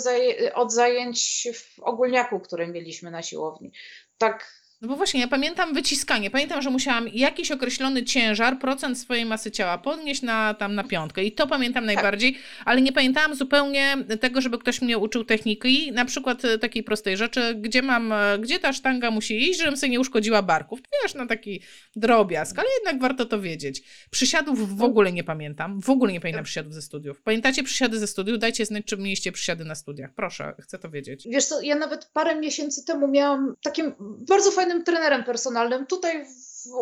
S2: od zajęć w ogólniaku, które mieliśmy na siłowni. Tak
S1: no bo właśnie, ja pamiętam wyciskanie. Pamiętam, że musiałam jakiś określony ciężar, procent swojej masy ciała podnieść na, tam na piątkę. I to pamiętam tak. najbardziej, ale nie pamiętałam zupełnie tego, żeby ktoś mnie uczył techniki. Na przykład e, takiej prostej rzeczy, gdzie mam, e, gdzie ta sztanga musi iść, żebym sobie nie uszkodziła barków. Wiesz, na taki drobiazg, ale jednak warto to wiedzieć. Przysiadów w ogóle nie pamiętam. W ogóle nie pamiętam przysiadów ze studiów. Pamiętacie przysiady ze studiów? Dajcie znać, czy mieliście przysiady na studiach. Proszę, chcę to wiedzieć.
S2: Wiesz co, ja nawet parę miesięcy temu miałam takim bardzo fajnym fajnym trenerem personalnym. Tutaj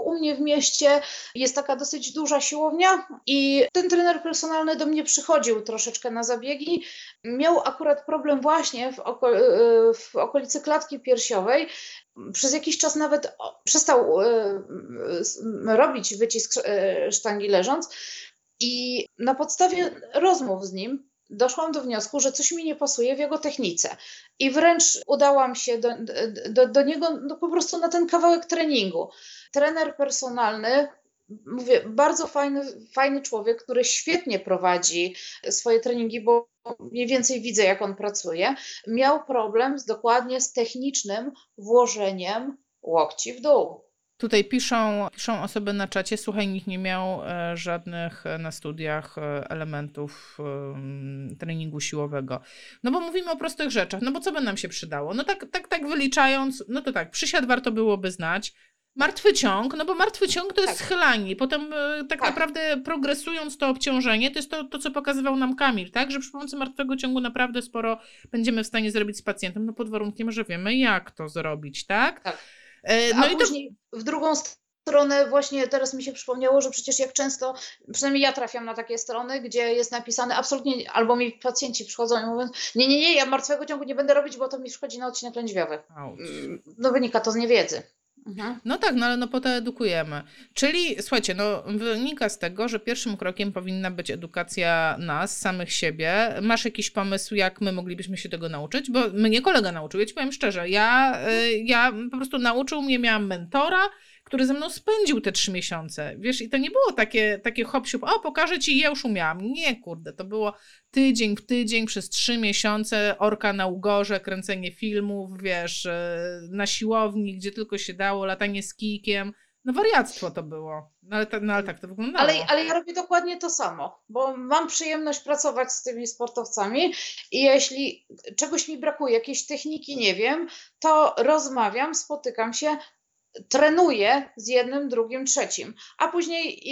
S2: u mnie w mieście jest taka dosyć duża siłownia i ten trener personalny do mnie przychodził troszeczkę na zabiegi. Miał akurat problem właśnie w, oko w okolicy klatki piersiowej. Przez jakiś czas nawet przestał e, robić wycisk e, sztangi leżąc. I na podstawie rozmów z nim doszłam do wniosku, że coś mi nie pasuje w jego technice. I wręcz udałam się do, do, do niego no po prostu na ten kawałek treningu. Trener personalny mówię, bardzo fajny, fajny człowiek, który świetnie prowadzi swoje treningi, bo mniej więcej widzę, jak on pracuje. Miał problem z, dokładnie z technicznym włożeniem łokci w dół.
S1: Tutaj piszą, piszą osoby na czacie, słuchaj, nikt nie miał e, żadnych e, na studiach e, elementów treningu siłowego. No bo mówimy o prostych rzeczach, no bo co by nam się przydało? No tak, tak, tak wyliczając, no to tak, przysiad warto byłoby znać, Martwy ciąg, no bo martwy ciąg to jest tak. schylanie. Potem tak, tak, naprawdę progresując to obciążenie, to jest to, to, co pokazywał nam Kamil, tak? Że przy pomocy martwego ciągu naprawdę sporo będziemy w stanie zrobić z pacjentem, no pod warunkiem, że wiemy jak to zrobić, tak?
S2: Tak. E, no A i później to... w drugą stronę właśnie teraz mi się przypomniało, że przecież jak często, przynajmniej ja trafiam na takie strony, gdzie jest napisane absolutnie, albo mi pacjenci przychodzą i mówią, nie, nie, nie, ja martwego ciągu nie będę robić, bo to mi szkodzi na odcinek lędźwiowy. Mm, no wynika to z niewiedzy.
S1: Mhm. No tak, no ale no po to edukujemy. Czyli słuchajcie, no wynika z tego, że pierwszym krokiem powinna być edukacja nas, samych siebie. Masz jakiś pomysł, jak my moglibyśmy się tego nauczyć? Bo mnie kolega nauczył, ja ci powiem szczerze, ja, y, ja po prostu nauczył mnie, miałam mentora, który ze mną spędził te trzy miesiące. Wiesz, i to nie było takie, takie hop o pokażę ci, ja już umiałam. Nie, kurde, to było tydzień w tydzień przez trzy miesiące, orka na ugorze, kręcenie filmów, wiesz, e, na siłowni, gdzie tylko się dało, latanie z kijkiem. No wariactwo to było. No ale, ta, no, ale tak to wyglądało.
S2: Ale, ale ja robię dokładnie to samo, bo mam przyjemność pracować z tymi sportowcami i jeśli czegoś mi brakuje, jakiejś techniki nie wiem, to rozmawiam, spotykam się, trenuję z jednym, drugim, trzecim. A później,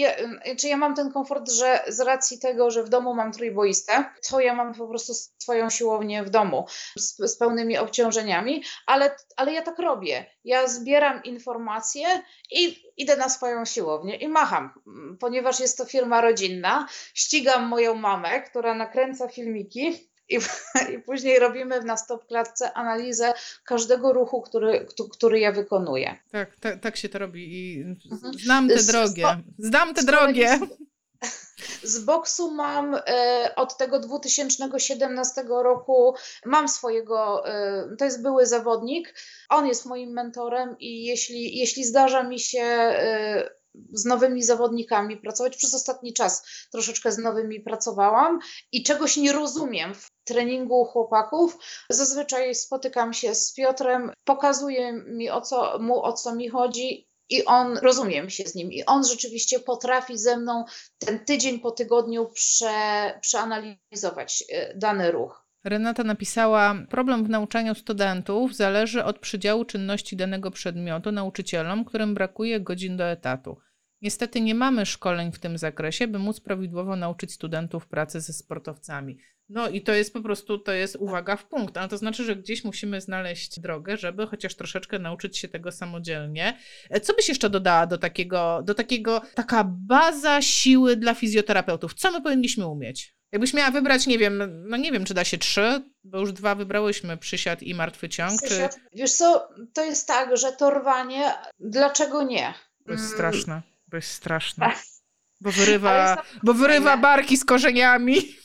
S2: czy ja mam ten komfort, że z racji tego, że w domu mam trójboistę, to ja mam po prostu swoją siłownię w domu z, z pełnymi obciążeniami, ale, ale ja tak robię. Ja zbieram informacje i idę na swoją siłownię i macham, ponieważ jest to firma rodzinna. Ścigam moją mamę, która nakręca filmiki i, I później robimy na stop klatce analizę każdego ruchu, który, który ja wykonuję.
S1: Tak, tak, tak się to robi i mhm. znam te drogie. Znam te drogie.
S2: Z boksu mam e, od tego 2017 roku, mam swojego, e, to jest były zawodnik, on jest moim mentorem i jeśli, jeśli zdarza mi się e, z nowymi zawodnikami pracować. Przez ostatni czas troszeczkę z nowymi pracowałam i czegoś nie rozumiem w treningu chłopaków. Zazwyczaj spotykam się z Piotrem, pokazuje mi o co, mu o co mi chodzi i on, rozumiem się z nim, i on rzeczywiście potrafi ze mną ten tydzień po tygodniu prze, przeanalizować e, dany ruch.
S1: Renata napisała: Problem w nauczaniu studentów zależy od przydziału czynności danego przedmiotu nauczycielom, którym brakuje godzin do etatu. Niestety nie mamy szkoleń w tym zakresie, by móc prawidłowo nauczyć studentów pracy ze sportowcami. No i to jest po prostu, to jest uwaga w punkt. Ale to znaczy, że gdzieś musimy znaleźć drogę, żeby chociaż troszeczkę nauczyć się tego samodzielnie. E, co byś jeszcze dodała do takiego, do takiego, taka baza siły dla fizjoterapeutów? Co my powinniśmy umieć? Jakbyś miała wybrać, nie wiem, no nie wiem, czy da się trzy, bo już dwa wybrałyśmy, przysiad i martwy ciąg. Czy...
S2: Wiesz co, to jest tak, że to rwanie, dlaczego nie?
S1: To jest mm. straszne, to jest straszne. Tak. Bo wyrywa, bo wyrywa barki z korzeniami.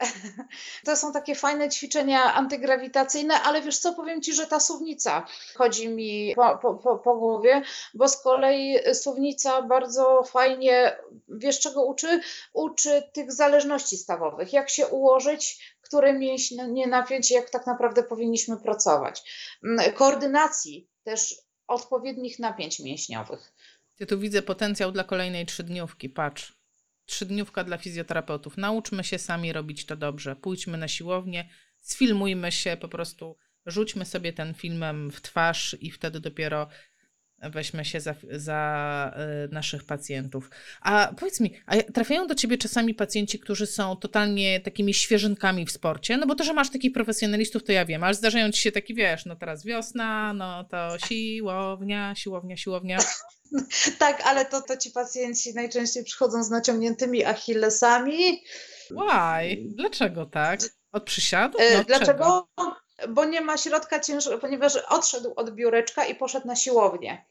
S2: To są takie fajne ćwiczenia antygrawitacyjne, ale wiesz co, powiem Ci, że ta suwnica chodzi mi po, po, po, po głowie, bo z kolei suwnica bardzo fajnie, wiesz czego uczy? Uczy tych zależności stawowych, jak się ułożyć, które mięśnie napiąć, jak tak naprawdę powinniśmy pracować. Mm, koordynacji też odpowiednich napięć mięśniowych.
S1: Ja tu widzę potencjał dla kolejnej trzydniówki, patrz trzydniówka dla fizjoterapeutów. Nauczmy się sami robić to dobrze. Pójdźmy na siłownię, sfilmujmy się, po prostu rzućmy sobie ten filmem w twarz i wtedy dopiero weźmy się za, za y, naszych pacjentów. A powiedz mi, a trafiają do ciebie czasami pacjenci, którzy są totalnie takimi świeżynkami w sporcie? No bo to, że masz takich profesjonalistów, to ja wiem, ale zdarzają ci się taki, wiesz, no teraz wiosna, no to siłownia, siłownia, siłownia.
S2: tak, ale to, to ci pacjenci najczęściej przychodzą z naciągniętymi achillesami.
S1: Why? Dlaczego tak? Od przysiadu?
S2: E, no, Dlaczego? Czego? Bo nie ma środka ciężkiego, ponieważ odszedł od biureczka i poszedł na siłownię.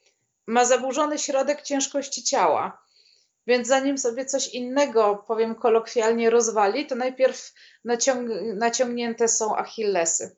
S2: Ma zaburzony środek ciężkości ciała. Więc zanim sobie coś innego, powiem kolokwialnie, rozwali, to najpierw naciąg naciągnięte są achillesy.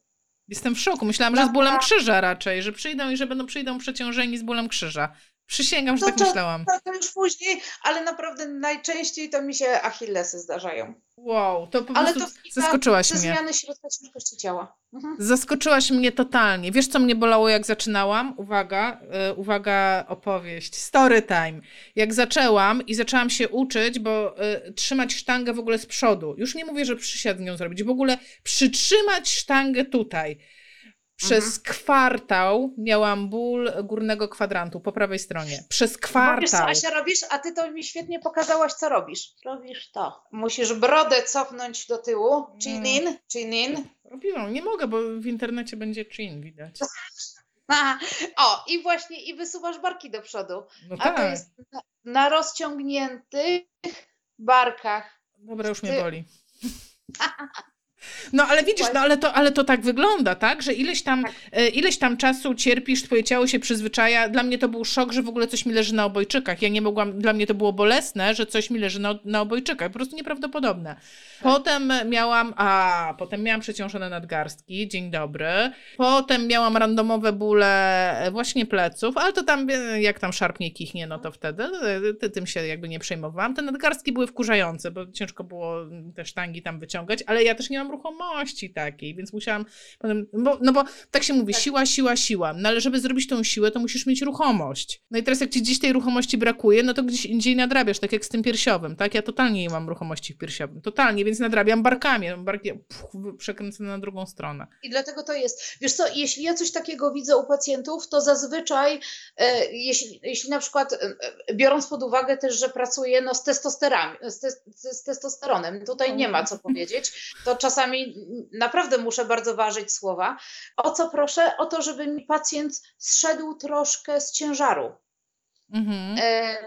S1: Jestem w szoku. Myślałam, że z bólem krzyża raczej, że przyjdą i że będą przyjdą przeciążeni z bólem krzyża. Przysięgam, że to, tak to, myślałam.
S2: To, to, już później, ale naprawdę najczęściej to mi się achillesy zdarzają.
S1: Wow, to po ale prostu to zaskoczyłaś mnie.
S2: zmiany środka ciężkości ciała.
S1: Mhm. Zaskoczyłaś mnie totalnie. Wiesz, co mnie bolało, jak zaczynałam? Uwaga, yy, uwaga, opowieść. Story time. Jak zaczęłam i zaczęłam się uczyć, bo yy, trzymać sztangę w ogóle z przodu. Już nie mówię, że przysiad nią zrobić, w ogóle przytrzymać sztangę tutaj przez mhm. kwartał miałam ból górnego kwadrantu po prawej stronie. Przez kwartał. Bo wiesz
S2: co, Asia, robisz, a ty to mi świetnie pokazałaś, co robisz. Robisz to. Musisz brodę cofnąć do tyłu. Chin in, chin in.
S1: Robiłam, nie mogę, bo w internecie będzie chin widać.
S2: o, i właśnie, i wysuwasz barki do przodu. No a tak. to jest na, na rozciągniętych barkach.
S1: Dobra, już mnie boli. No ale widzisz, no ale to, ale to tak wygląda, tak? Że ileś tam, tak. E, ileś tam czasu cierpisz, twoje ciało się przyzwyczaja. Dla mnie to był szok, że w ogóle coś mi leży na obojczykach. Ja nie mogłam, dla mnie to było bolesne, że coś mi leży na, na obojczykach. Po prostu nieprawdopodobne. Potem miałam, a potem miałam przeciążone nadgarstki, dzień dobry. Potem miałam randomowe bóle e, właśnie pleców, ale to tam, e, jak tam szarpnie kichnie, no to wtedy tym się jakby nie przejmowałam. Te nadgarstki były wkurzające, bo ciężko było te sztangi tam wyciągać, ale ja też nie mam ruchomości takiej, więc musiałam potem, bo, no bo tak się mówi, tak. siła, siła, siła, no ale żeby zrobić tą siłę, to musisz mieć ruchomość. No i teraz jak ci gdzieś tej ruchomości brakuje, no to gdzieś indziej nadrabiasz, tak jak z tym piersiowym, tak? Ja totalnie nie mam ruchomości w piersiowym, totalnie, więc nadrabiam barkami, barki pff, przekręcone na drugą stronę.
S2: I dlatego to jest, wiesz co, jeśli ja coś takiego widzę u pacjentów, to zazwyczaj, e, jeśli, jeśli na przykład, e, biorąc pod uwagę też, że pracuję no, z, testosterami, z, te, z testosteronem, tutaj nie ma co powiedzieć, to czasami czasami naprawdę muszę bardzo ważyć słowa. O co proszę? O to, żeby mi pacjent zszedł troszkę z ciężaru. Mhm. E,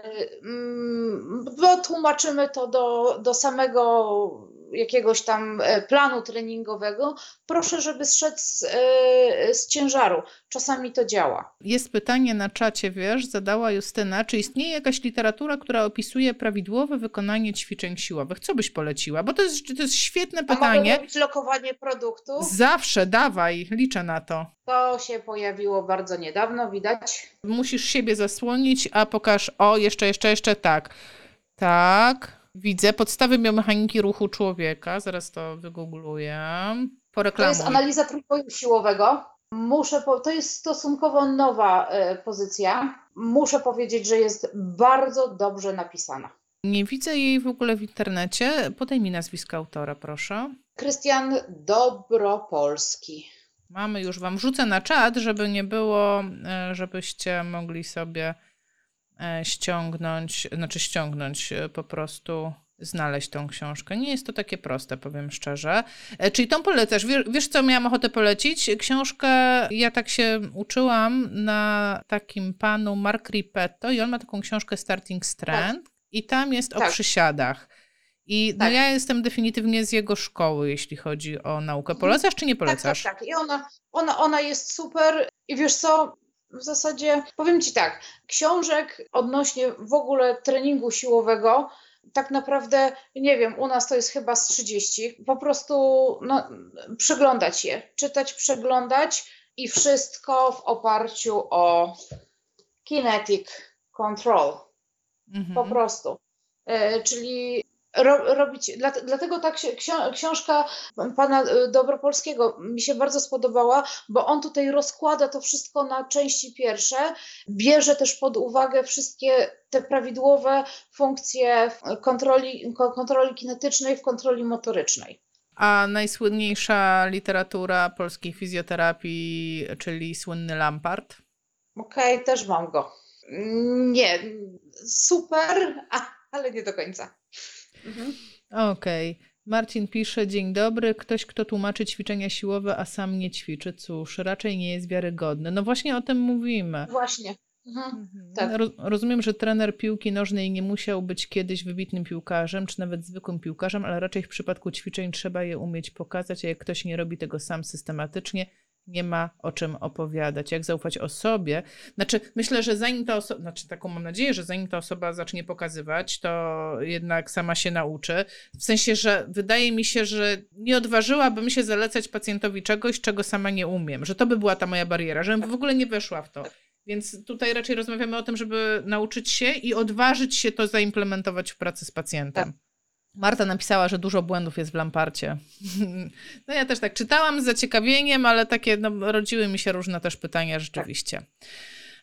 S2: mm, bo tłumaczymy to do, do samego jakiegoś tam e, planu treningowego, proszę, żeby zszedł z, e, z ciężaru. Czasami to działa.
S1: Jest pytanie na czacie, wiesz, zadała Justyna, czy istnieje jakaś literatura, która opisuje prawidłowe wykonanie ćwiczeń siłowych? Co byś poleciła? Bo to jest, to jest świetne pytanie. A
S2: mogę lokowanie produktu?
S1: Zawsze, dawaj, liczę na to.
S2: To się pojawiło bardzo niedawno, widać.
S1: Musisz siebie zasłonić, a pokaż, o, jeszcze, jeszcze, jeszcze tak. Tak. Widzę podstawy biomechaniki ruchu człowieka. Zaraz to wygoogluję.
S2: To jest analiza trójpoju siłowego. Muszę, po, to jest stosunkowo nowa y, pozycja. Muszę powiedzieć, że jest bardzo dobrze napisana.
S1: Nie widzę jej w ogóle w internecie. Podaj mi nazwisko autora, proszę.
S2: Krystian Dobropolski.
S1: Mamy już Wam rzucę na czat, żeby nie było, e, żebyście mogli sobie ściągnąć, znaczy ściągnąć e, po prostu znaleźć tą książkę. Nie jest to takie proste, powiem szczerze. E, czyli tą polecasz. Wiesz, wiesz, co miałam ochotę polecić? Książkę, ja tak się uczyłam na takim panu Mark Ripetto i on ma taką książkę Starting Strand tak. i tam jest tak. o przysiadach. I no tak. no ja jestem definitywnie z jego szkoły, jeśli chodzi o naukę. Mhm. Polecasz czy nie polecasz?
S2: Tak, tak, tak. I ona, ona, ona jest super. I wiesz co, w zasadzie powiem Ci tak, książek odnośnie w ogóle treningu siłowego, tak naprawdę, nie wiem, u nas to jest chyba z 30. Po prostu no, przeglądać je, czytać, przeglądać i wszystko w oparciu o kinetic control. Mhm. Po prostu. E, czyli ro, robić. Dlatego ta książka pana y, Dobropolskiego mi się bardzo spodobała, bo on tutaj rozkłada to wszystko na części pierwsze, bierze też pod uwagę wszystkie te prawidłowe funkcje kontroli, kontroli kinetycznej w kontroli motorycznej.
S1: A najsłynniejsza literatura polskiej fizjoterapii, czyli słynny Lampart?
S2: Okej, okay, też mam go. Nie, super, ale nie do końca.
S1: Mhm. Okej. Okay. Marcin pisze, dzień dobry, ktoś, kto tłumaczy ćwiczenia siłowe, a sam nie ćwiczy, cóż, raczej nie jest wiarygodny. No właśnie o tym mówimy.
S2: Właśnie. Mhm.
S1: mhm. Tak. Rozumiem, że trener piłki nożnej nie musiał być kiedyś wybitnym piłkarzem, czy nawet zwykłym piłkarzem, ale raczej w przypadku ćwiczeń trzeba je umieć pokazać, a jak ktoś nie robi tego sam systematycznie, nie ma o czym opowiadać, jak zaufać osobie. Znaczy, myślę, że zanim ta osoba, znaczy taką mam nadzieję, że zanim ta osoba zacznie pokazywać, to jednak sama się nauczy. W sensie, że wydaje mi się, że nie odważyłabym się zalecać pacjentowi czegoś, czego sama nie umiem, że to by była ta moja bariera, żebym w ogóle nie weszła w to. Więc tutaj raczej rozmawiamy o tym, żeby nauczyć się i odważyć się to zaimplementować w pracy z pacjentem. Marta napisała, że dużo błędów jest w Lamparcie. No ja też tak czytałam z zaciekawieniem, ale takie no, rodziły mi się różne też pytania rzeczywiście.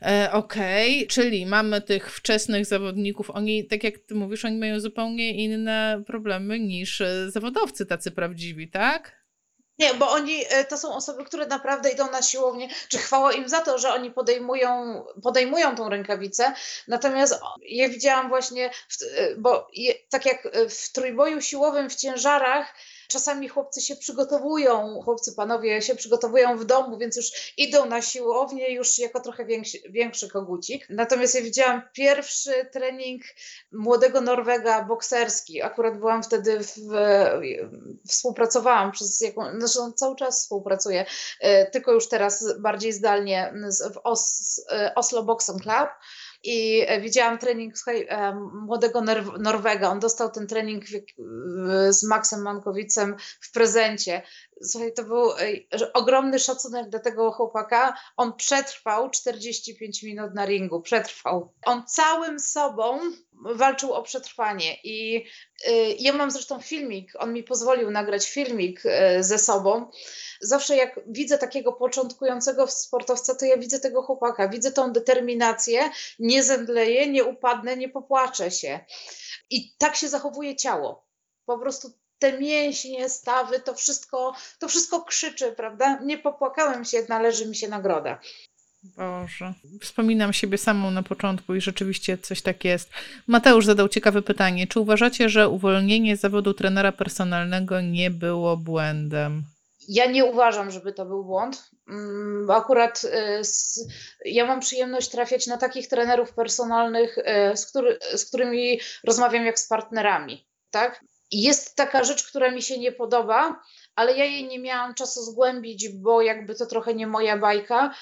S1: E, Okej, okay. czyli mamy tych wczesnych zawodników. Oni, tak jak ty mówisz, oni mają zupełnie inne problemy niż e, zawodowcy tacy prawdziwi, tak?
S2: Nie, bo oni e, to są osoby, które naprawdę idą na siłownię, czy chwała im za to, że oni podejmują, podejmują tą rękawicę. Natomiast ja widziałam właśnie, w, e, bo je, tak jak w trójboju siłowym w ciężarach, czasami chłopcy się przygotowują, chłopcy, panowie się przygotowują w domu, więc już idą na siłownię już jako trochę większy, większy kogucik. Natomiast ja widziałam pierwszy trening młodego Norwega bokserski. Akurat byłam wtedy w, współpracowałam przez jaką, zresztą cały czas współpracuję, e, tylko już teraz bardziej zdalnie w Os, e, Oslo Boxing Club i e, widziałam trening słuchaj, e, młodego Norwega. On dostał ten trening z Maxem Mankowicem w prezencie. Słuchaj, to był e, ogromny szacunek dla tego chłopaka. On przetrwał 45 minut na ringu, przetrwał. On całym sobą walczył o przetrwanie i ja mam zresztą filmik, on mi pozwolił nagrać filmik ze sobą zawsze jak widzę takiego początkującego sportowca, to ja widzę tego chłopaka, widzę tą determinację, nie zemdleję, nie upadnę, nie popłaczę się. I tak się zachowuje ciało. Po prostu te mięśnie, stawy, to wszystko, to wszystko krzyczy, prawda? Nie popłakałem się, należy mi się nagroda.
S1: Boże. Wspominam siebie samą na początku i rzeczywiście coś tak jest. Mateusz zadał ciekawe pytanie. Czy uważacie, że uwolnienie zawodu trenera personalnego nie było błędem?
S2: Ja nie uważam, żeby to był błąd, mm, akurat y, ja mam przyjemność trafiać na takich trenerów personalnych, y, z, który, z którymi rozmawiam jak z partnerami. Tak? Jest taka rzecz, która mi się nie podoba, ale ja jej nie miałam czasu zgłębić, bo jakby to trochę nie moja bajka.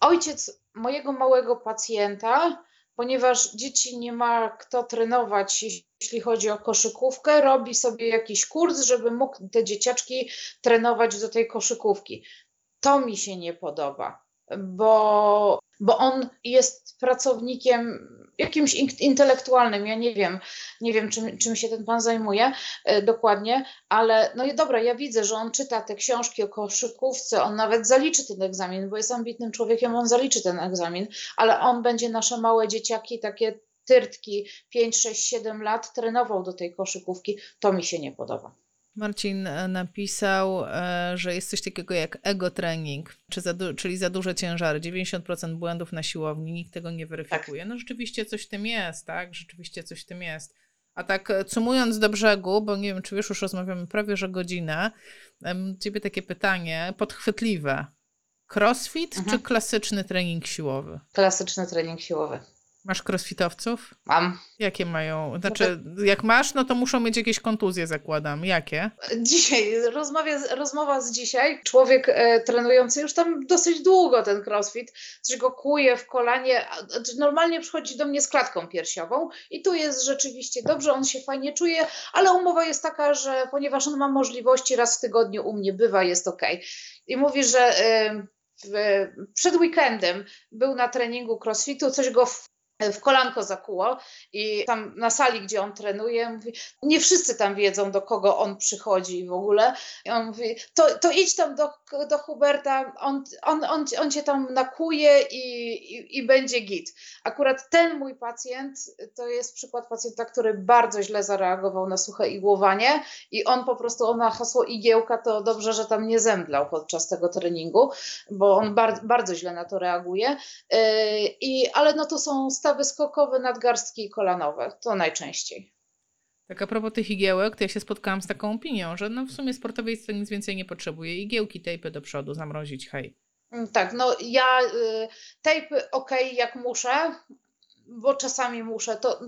S2: Ojciec mojego małego pacjenta ponieważ dzieci nie ma kto trenować, jeśli chodzi o koszykówkę, robi sobie jakiś kurs, żeby mógł te dzieciaczki trenować do tej koszykówki. To mi się nie podoba, bo, bo on jest pracownikiem jakimś intelektualnym, ja nie wiem, nie wiem czym, czym się ten pan zajmuje e, dokładnie, ale no i dobra, ja widzę, że on czyta te książki o koszykówce, on nawet zaliczy ten egzamin, bo jest ambitnym człowiekiem, on zaliczy ten egzamin, ale on będzie nasze małe dzieciaki, takie tyrtki 5, 6, 7 lat trenował do tej koszykówki, to mi się nie podoba.
S1: Marcin e, napisał, e, że jest coś takiego jak ego trening, czy za czyli za duże ciężary. 90% błędów na siłowni, nikt tego nie weryfikuje. Tak. No rzeczywiście coś w tym jest, tak? Rzeczywiście coś w tym jest. A tak e, cumując do brzegu, bo nie wiem, czy wiesz, już rozmawiamy prawie że godzinę, ciebie takie pytanie podchwytliwe. Crossfit mhm. czy klasyczny trening siłowy?
S2: Klasyczny trening siłowy.
S1: Masz crossfitowców?
S2: Mam.
S1: Jakie mają? Znaczy, jak masz, no to muszą mieć jakieś kontuzje, zakładam. Jakie?
S2: Dzisiaj, rozmawia, rozmowa z dzisiaj. Człowiek e, trenujący już tam dosyć długo ten crossfit, coś go kuje w kolanie. Znaczy normalnie przychodzi do mnie z klatką piersiową i tu jest rzeczywiście dobrze, on się fajnie czuje, ale umowa jest taka, że ponieważ on ma możliwości, raz w tygodniu u mnie bywa, jest ok. I mówi, że. E, w, przed weekendem był na treningu crossfitu, coś go w kolanko zakuło i tam na sali, gdzie on trenuje, mówi, nie wszyscy tam wiedzą, do kogo on przychodzi w ogóle. I on mówi, to, to idź tam do, do Huberta, on, on, on, on cię tam nakuje i, i, i będzie git. Akurat ten mój pacjent to jest przykład pacjenta, który bardzo źle zareagował na suche igłowanie i on po prostu, on ma hasło igiełka, to dobrze, że tam nie zemdlał podczas tego treningu, bo on bar, bardzo źle na to reaguje. Yy, I, ale no to są stawy skokowe, nadgarstki i kolanowe. To najczęściej.
S1: Tak a propos tych igiełek, to ja się spotkałam z taką opinią, że no w sumie sportowiec nic więcej nie potrzebuje. Igiełki, tejpy do przodu, zamrozić, hej.
S2: Mm, tak, no ja y, tejpy ok, jak muszę, bo czasami muszę, to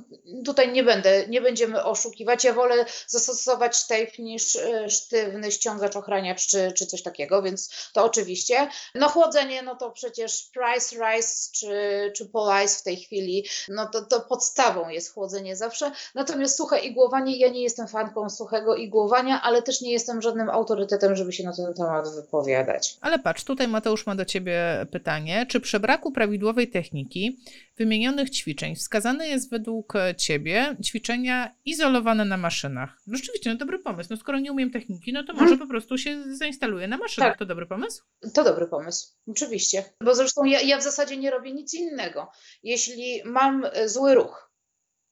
S2: tutaj nie będę, nie będziemy oszukiwać. Ja wolę zastosować tape niż e, sztywny ściągacz ochraniacz czy, czy coś takiego, więc to oczywiście. No chłodzenie, no to przecież Price Rice czy, czy Police w tej chwili, no to, to podstawą jest chłodzenie zawsze. Natomiast suche igłowanie, ja nie jestem fanką suchego igłowania, ale też nie jestem żadnym autorytetem, żeby się na ten temat wypowiadać.
S1: Ale patrz, tutaj Mateusz ma do Ciebie pytanie. Czy przy braku prawidłowej techniki wymienionych ćwiczeń wskazane jest według e, Ciebie ćwiczenia izolowane na maszynach. No rzeczywiście, no dobry pomysł. No skoro nie umiem techniki, no to może hmm. po prostu się zainstaluje na maszynach. Tak. To dobry pomysł?
S2: To dobry pomysł, oczywiście. Bo zresztą ja, ja w zasadzie nie robię nic innego. Jeśli mam e, zły ruch,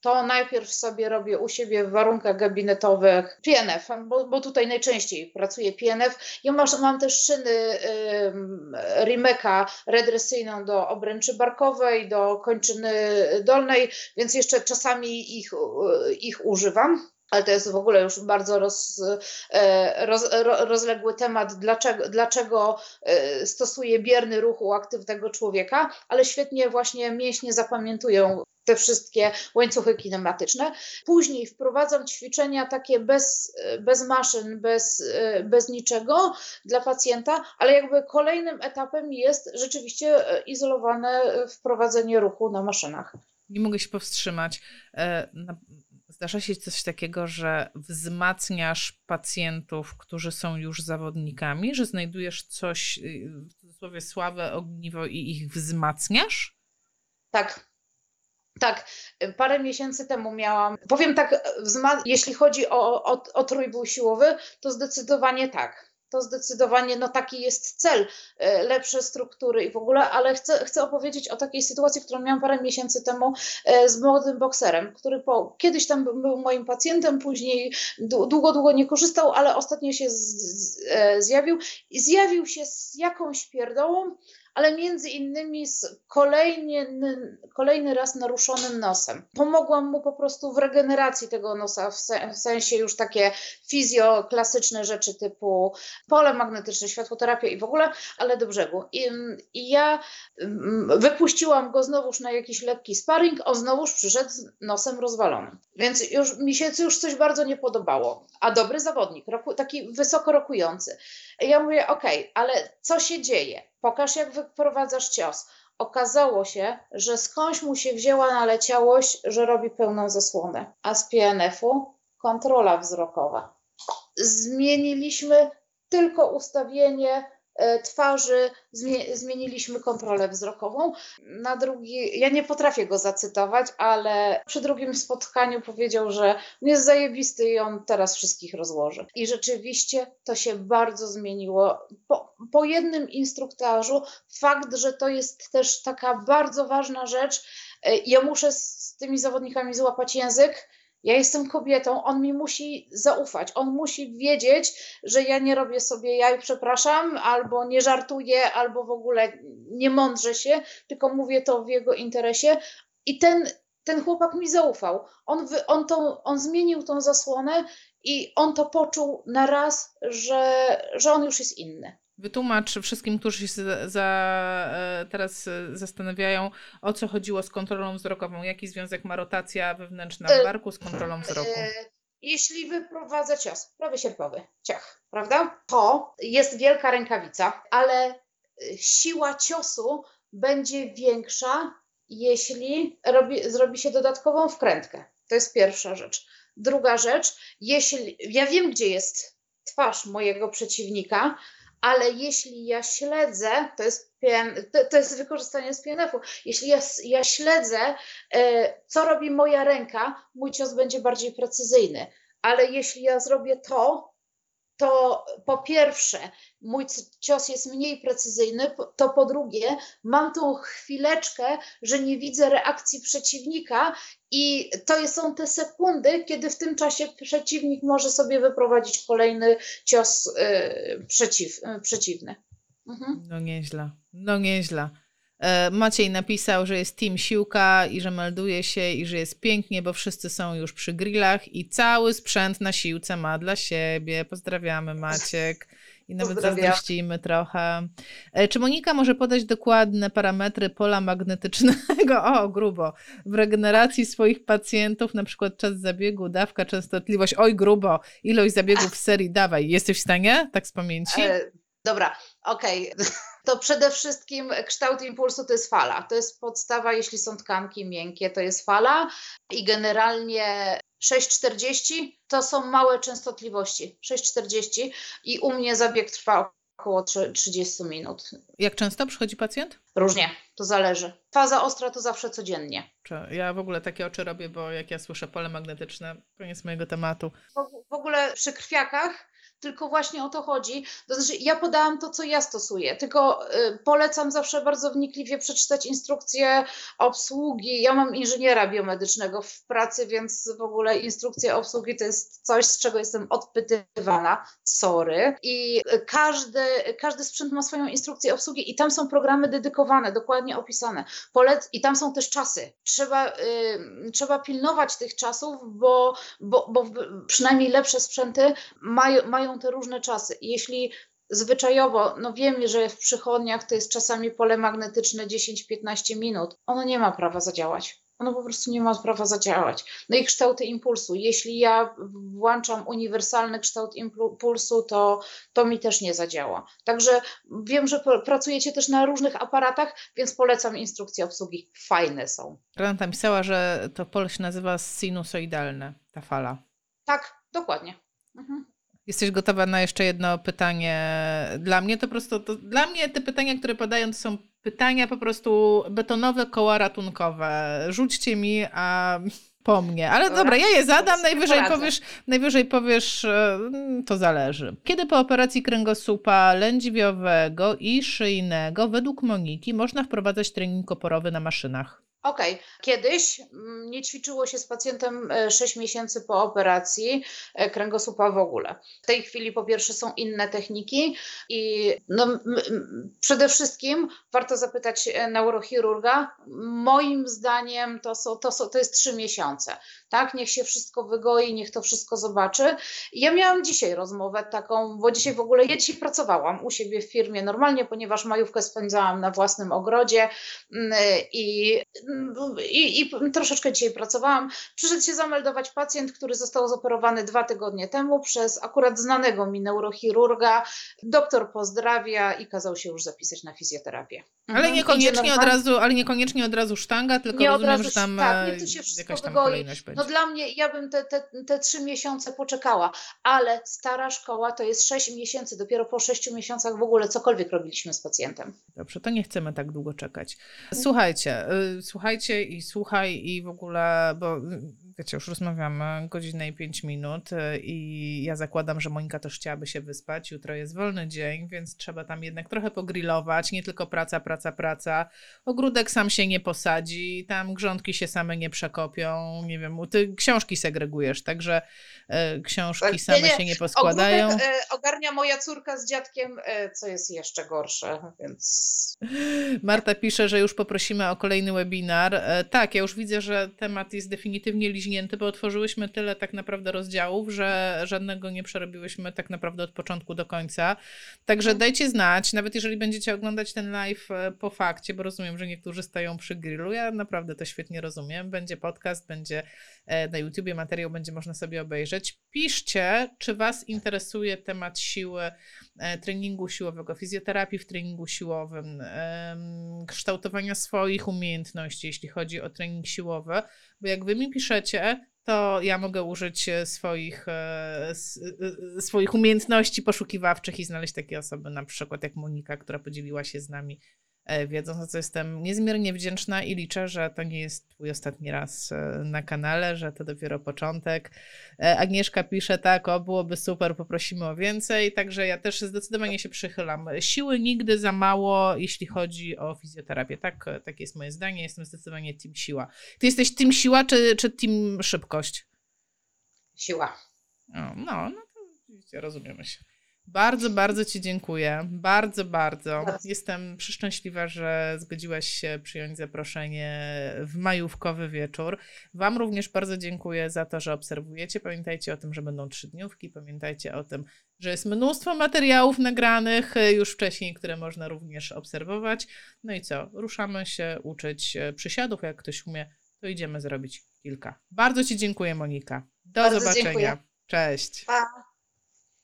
S2: to najpierw sobie robię u siebie w warunkach gabinetowych PNF, bo, bo tutaj najczęściej pracuję PNF. Ja mam, mam też szyny y, Rimeka redresyjną do obręczy barkowej, do kończyny dolnej, więc jeszcze czasami ich, ich używam ale to jest w ogóle już bardzo roz, e, roz, rozległy temat, dlaczego, dlaczego e, stosuje bierny ruch u aktywnego człowieka, ale świetnie właśnie mięśnie zapamiętują te wszystkie łańcuchy kinematyczne. Później wprowadzam ćwiczenia takie bez, bez maszyn, bez, bez niczego dla pacjenta, ale jakby kolejnym etapem jest rzeczywiście izolowane wprowadzenie ruchu na maszynach.
S1: Nie mogę się powstrzymać. E, zdarza się coś takiego, że wzmacniasz pacjentów, którzy są już zawodnikami, że znajdujesz coś, y, w cudzysłowie sławę, ogniwo i ich wzmacniasz?
S2: Tak, tak, parę miesięcy temu miałam, powiem tak, jeśli chodzi o, o, o trójbój siłowy, to zdecydowanie tak. To zdecydowanie no, taki jest cel, e, lepsze struktury i w ogóle, ale chcę, chcę opowiedzieć o takiej sytuacji, którą miałam parę miesięcy temu z młodym bokserem, który po, kiedyś tam był moim pacjentem, później długo, długo nie korzystał, ale ostatnio się z, z, zjawił i zjawił się z jakąś pierdołą, ale między innymi z kolejny, kolejny raz naruszonym nosem. Pomogłam mu po prostu w regeneracji tego nosa, w, sensie już takie fizjoklasyczne rzeczy typu pole magnetyczne, światłoterapia i w ogóle, ale do brzegu. I, i ja mm, wypuściłam go znowuż na jakiś lekki sparring, on znowuż przyszedł z nosem rozwalonym. Więc już mi się już coś bardzo nie podobało. A dobry zawodnik, roku, taki wysoko rokujący. Ja mówię, ok, ale co się dzieje? Pokaż, jak wyprowadzasz cios. Okazało się, że skądś mu się wzięła naleciałość, że robi pełną zasłonę. A z PNF-u kontrola wzrokowa. Zmieniliśmy tylko ustawienie E, twarzy zmieniliśmy kontrolę wzrokową. Na drugi, ja nie potrafię go zacytować, ale przy drugim spotkaniu powiedział, że jest zajebisty i on teraz wszystkich rozłoży. I rzeczywiście to się bardzo zmieniło. Po, po jednym instruktażu fakt, że to jest też taka bardzo ważna rzecz, e, ja muszę z tymi zawodnikami złapać język, ja jestem kobietą, on mi musi zaufać, on musi wiedzieć, że ja nie robię sobie jaj, przepraszam, albo nie żartuję, albo w ogóle nie mądrzę się, tylko mówię to w jego interesie. I ten ten chłopak mi zaufał. On, wy, on, tą, on zmienił tą zasłonę i on to poczuł na raz, że, że on już jest inny.
S1: Wytłumacz wszystkim, którzy się za, za, e, teraz e, zastanawiają, o co chodziło z kontrolą wzrokową. Jaki związek ma rotacja wewnętrzna w barku z kontrolą wzroku?
S2: Jeśli wyprowadza cios, prawy sierpowy, ciach, prawda? To jest wielka rękawica, ale siła ciosu będzie większa, jeśli robi, zrobi się dodatkową wkrętkę. To jest pierwsza rzecz. Druga rzecz, jeśli ja wiem, gdzie jest twarz mojego przeciwnika, ale jeśli ja śledzę, to jest, PN, to, to jest wykorzystanie z PNF-u, jeśli ja, ja śledzę, e, co robi moja ręka, mój cios będzie bardziej precyzyjny. Ale jeśli ja zrobię to, to po pierwsze, mój cios jest mniej precyzyjny, to po drugie, mam tą chwileczkę, że nie widzę reakcji przeciwnika, i to są te sekundy, kiedy w tym czasie przeciwnik może sobie wyprowadzić kolejny cios yy, przeciw, yy, przeciwny.
S1: Mhm. No nieźle, no nieźle. E, Maciej napisał, że jest team siłka i że melduje się i że jest pięknie, bo wszyscy są już przy grillach i cały sprzęt na siłce ma dla siebie. Pozdrawiamy Maciek. I nawet zazdrościmy trochę. E, czy Monika może podać dokładne parametry pola magnetycznego, o grubo, w regeneracji swoich pacjentów, na przykład czas zabiegu, dawka, częstotliwość, oj grubo, ilość zabiegów w serii, dawaj. Jesteś w stanie? Tak z pamięci? E,
S2: dobra, okej. Okay. to przede wszystkim kształt impulsu to jest fala. To jest podstawa, jeśli są tkanki miękkie, to jest fala i generalnie 6,40 to są małe częstotliwości. 6,40 i u mnie zabieg trwa około 30 minut.
S1: Jak często przychodzi pacjent?
S2: Różnie, to zależy. Faza ostra to zawsze codziennie.
S1: Ja w ogóle takie oczy robię, bo jak ja słyszę pole magnetyczne, koniec mojego tematu.
S2: W ogóle przy krwiakach tylko właśnie o to chodzi. To znaczy, ja podałam to, co ja stosuję, tylko y, polecam zawsze bardzo wnikliwie przeczytać instrukcję obsługi. Ja mam inżyniera biomedycznego w pracy, więc w ogóle instrukcja obsługi to jest coś, z czego jestem odpytywana. Sorry. I każdy, każdy sprzęt ma swoją instrukcję obsługi i tam są programy dedykowane, dokładnie opisane. Polec I tam są też czasy. Trzeba, y, trzeba pilnować tych czasów, bo, bo, bo przynajmniej lepsze sprzęty mają, mają mają te różne czasy. Jeśli zwyczajowo, no wiemy, że w przychodniach to jest czasami pole magnetyczne 10-15 minut, ono nie ma prawa zadziałać. Ono po prostu nie ma prawa zadziałać. No i kształty impulsu. Jeśli ja włączam uniwersalny kształt impulsu, to, to mi też nie zadziała. Także wiem, że pracujecie też na różnych aparatach, więc polecam instrukcje obsługi. Fajne są.
S1: Renata pisała, że to pole się nazywa sinusoidalne, ta fala.
S2: Tak, dokładnie. Mhm.
S1: Jesteś gotowa na jeszcze jedno pytanie? Dla mnie to po prostu, to, dla mnie te pytania, które padają, to są pytania po prostu betonowe koła ratunkowe. Rzućcie mi, a po mnie. Ale dobra, ja je zadam, najwyżej powiesz, najwyżej powiesz, e, to zależy. Kiedy po operacji kręgosłupa lędźwiowego i szyjnego według Moniki można wprowadzać trening oporowy na maszynach?
S2: Okej, okay. kiedyś mm, nie ćwiczyło się z pacjentem 6 e, miesięcy po operacji e, kręgosłupa w ogóle. W tej chwili po pierwsze są inne techniki i no, przede wszystkim warto zapytać e, neurochirurga. Moim zdaniem to, są, to, są, to jest 3 miesiące. Tak, niech się wszystko wygoi, niech to wszystko zobaczy. Ja miałam dzisiaj rozmowę taką, bo dzisiaj w ogóle ja dzisiaj pracowałam u siebie w firmie normalnie, ponieważ majówkę spędzałam na własnym ogrodzie mm, i i, i troszeczkę dzisiaj pracowałam. Przyszedł się zameldować pacjent, który został zoperowany dwa tygodnie temu przez akurat znanego mi neurochirurga. Doktor pozdrawia i kazał się już zapisać na fizjoterapię.
S1: Ale mhm. niekoniecznie od razu, ale niekoniecznie od razu sztanga, tylko nie rozumiem, razu, że tam tak,
S2: niech to się jakaś tam kolejność będzie. No dla mnie, ja bym te, te, te trzy miesiące poczekała, ale stara szkoła to jest sześć miesięcy, dopiero po sześciu miesiącach w ogóle cokolwiek robiliśmy z pacjentem.
S1: Dobrze, to nie chcemy tak długo czekać. Słuchajcie, y, słuchajcie i słuchaj i w ogóle, bo Wiecie, już rozmawiamy godzinę i pięć minut y, i ja zakładam, że Monika też chciałaby się wyspać. Jutro jest wolny dzień, więc trzeba tam jednak trochę pogrillować. Nie tylko praca, praca, praca. Ogródek sam się nie posadzi, tam grządki się same nie przekopią. Nie wiem, ty książki segregujesz, także e, książki same nie, nie. się nie poskładają.
S2: Ogródek e, ogarnia moja córka z dziadkiem, e, co jest jeszcze gorsze, więc...
S1: Marta pisze, że już poprosimy o kolejny webinar. E, tak, ja już widzę, że temat jest definitywnie liźnięty bo otworzyłyśmy tyle tak naprawdę rozdziałów, że żadnego nie przerobiłyśmy tak naprawdę od początku do końca. Także mhm. dajcie znać, nawet jeżeli będziecie oglądać ten live e, po fakcie, bo rozumiem, że niektórzy stają przy grillu. Ja naprawdę to świetnie rozumiem. Będzie podcast, będzie na YouTubie materiał, będzie można sobie obejrzeć. Piszcie, czy Was interesuje temat siły, e, treningu siłowego, fizjoterapii w treningu siłowym, kształtowania swoich umiejętności, jeśli chodzi o trening siłowy, bo jak Wy mi piszecie, to ja mogę użyć e, swoich, e, e, swoich umiejętności poszukiwawczych i znaleźć takie osoby, na przykład jak Monika, która podzieliła się z nami E, wiedząc, za co jestem niezmiernie wdzięczna i liczę, że to nie jest twój ostatni raz e, na kanale, że to dopiero początek. E, Agnieszka pisze tak, o byłoby super, poprosimy o więcej, także ja też zdecydowanie się przychylam. Siły nigdy za mało, jeśli chodzi o fizjoterapię. Tak, tak jest moje zdanie, jestem zdecydowanie team siła. Ty jesteś team siła czy, czy team szybkość?
S2: Siła.
S1: O, no, no to oczywiście rozumiemy się. Bardzo, bardzo Ci dziękuję. Bardzo, bardzo. Jestem przeszczęśliwa, że zgodziłaś się przyjąć zaproszenie w majówkowy wieczór. Wam również bardzo dziękuję za to, że obserwujecie. Pamiętajcie o tym, że będą trzy dniówki. Pamiętajcie o tym, że jest mnóstwo materiałów nagranych już wcześniej, które można również obserwować. No i co? Ruszamy się uczyć przysiadów. Jak ktoś umie, to idziemy zrobić kilka. Bardzo Ci dziękuję, Monika. Do bardzo zobaczenia. Dziękuję. Cześć.
S2: Pa.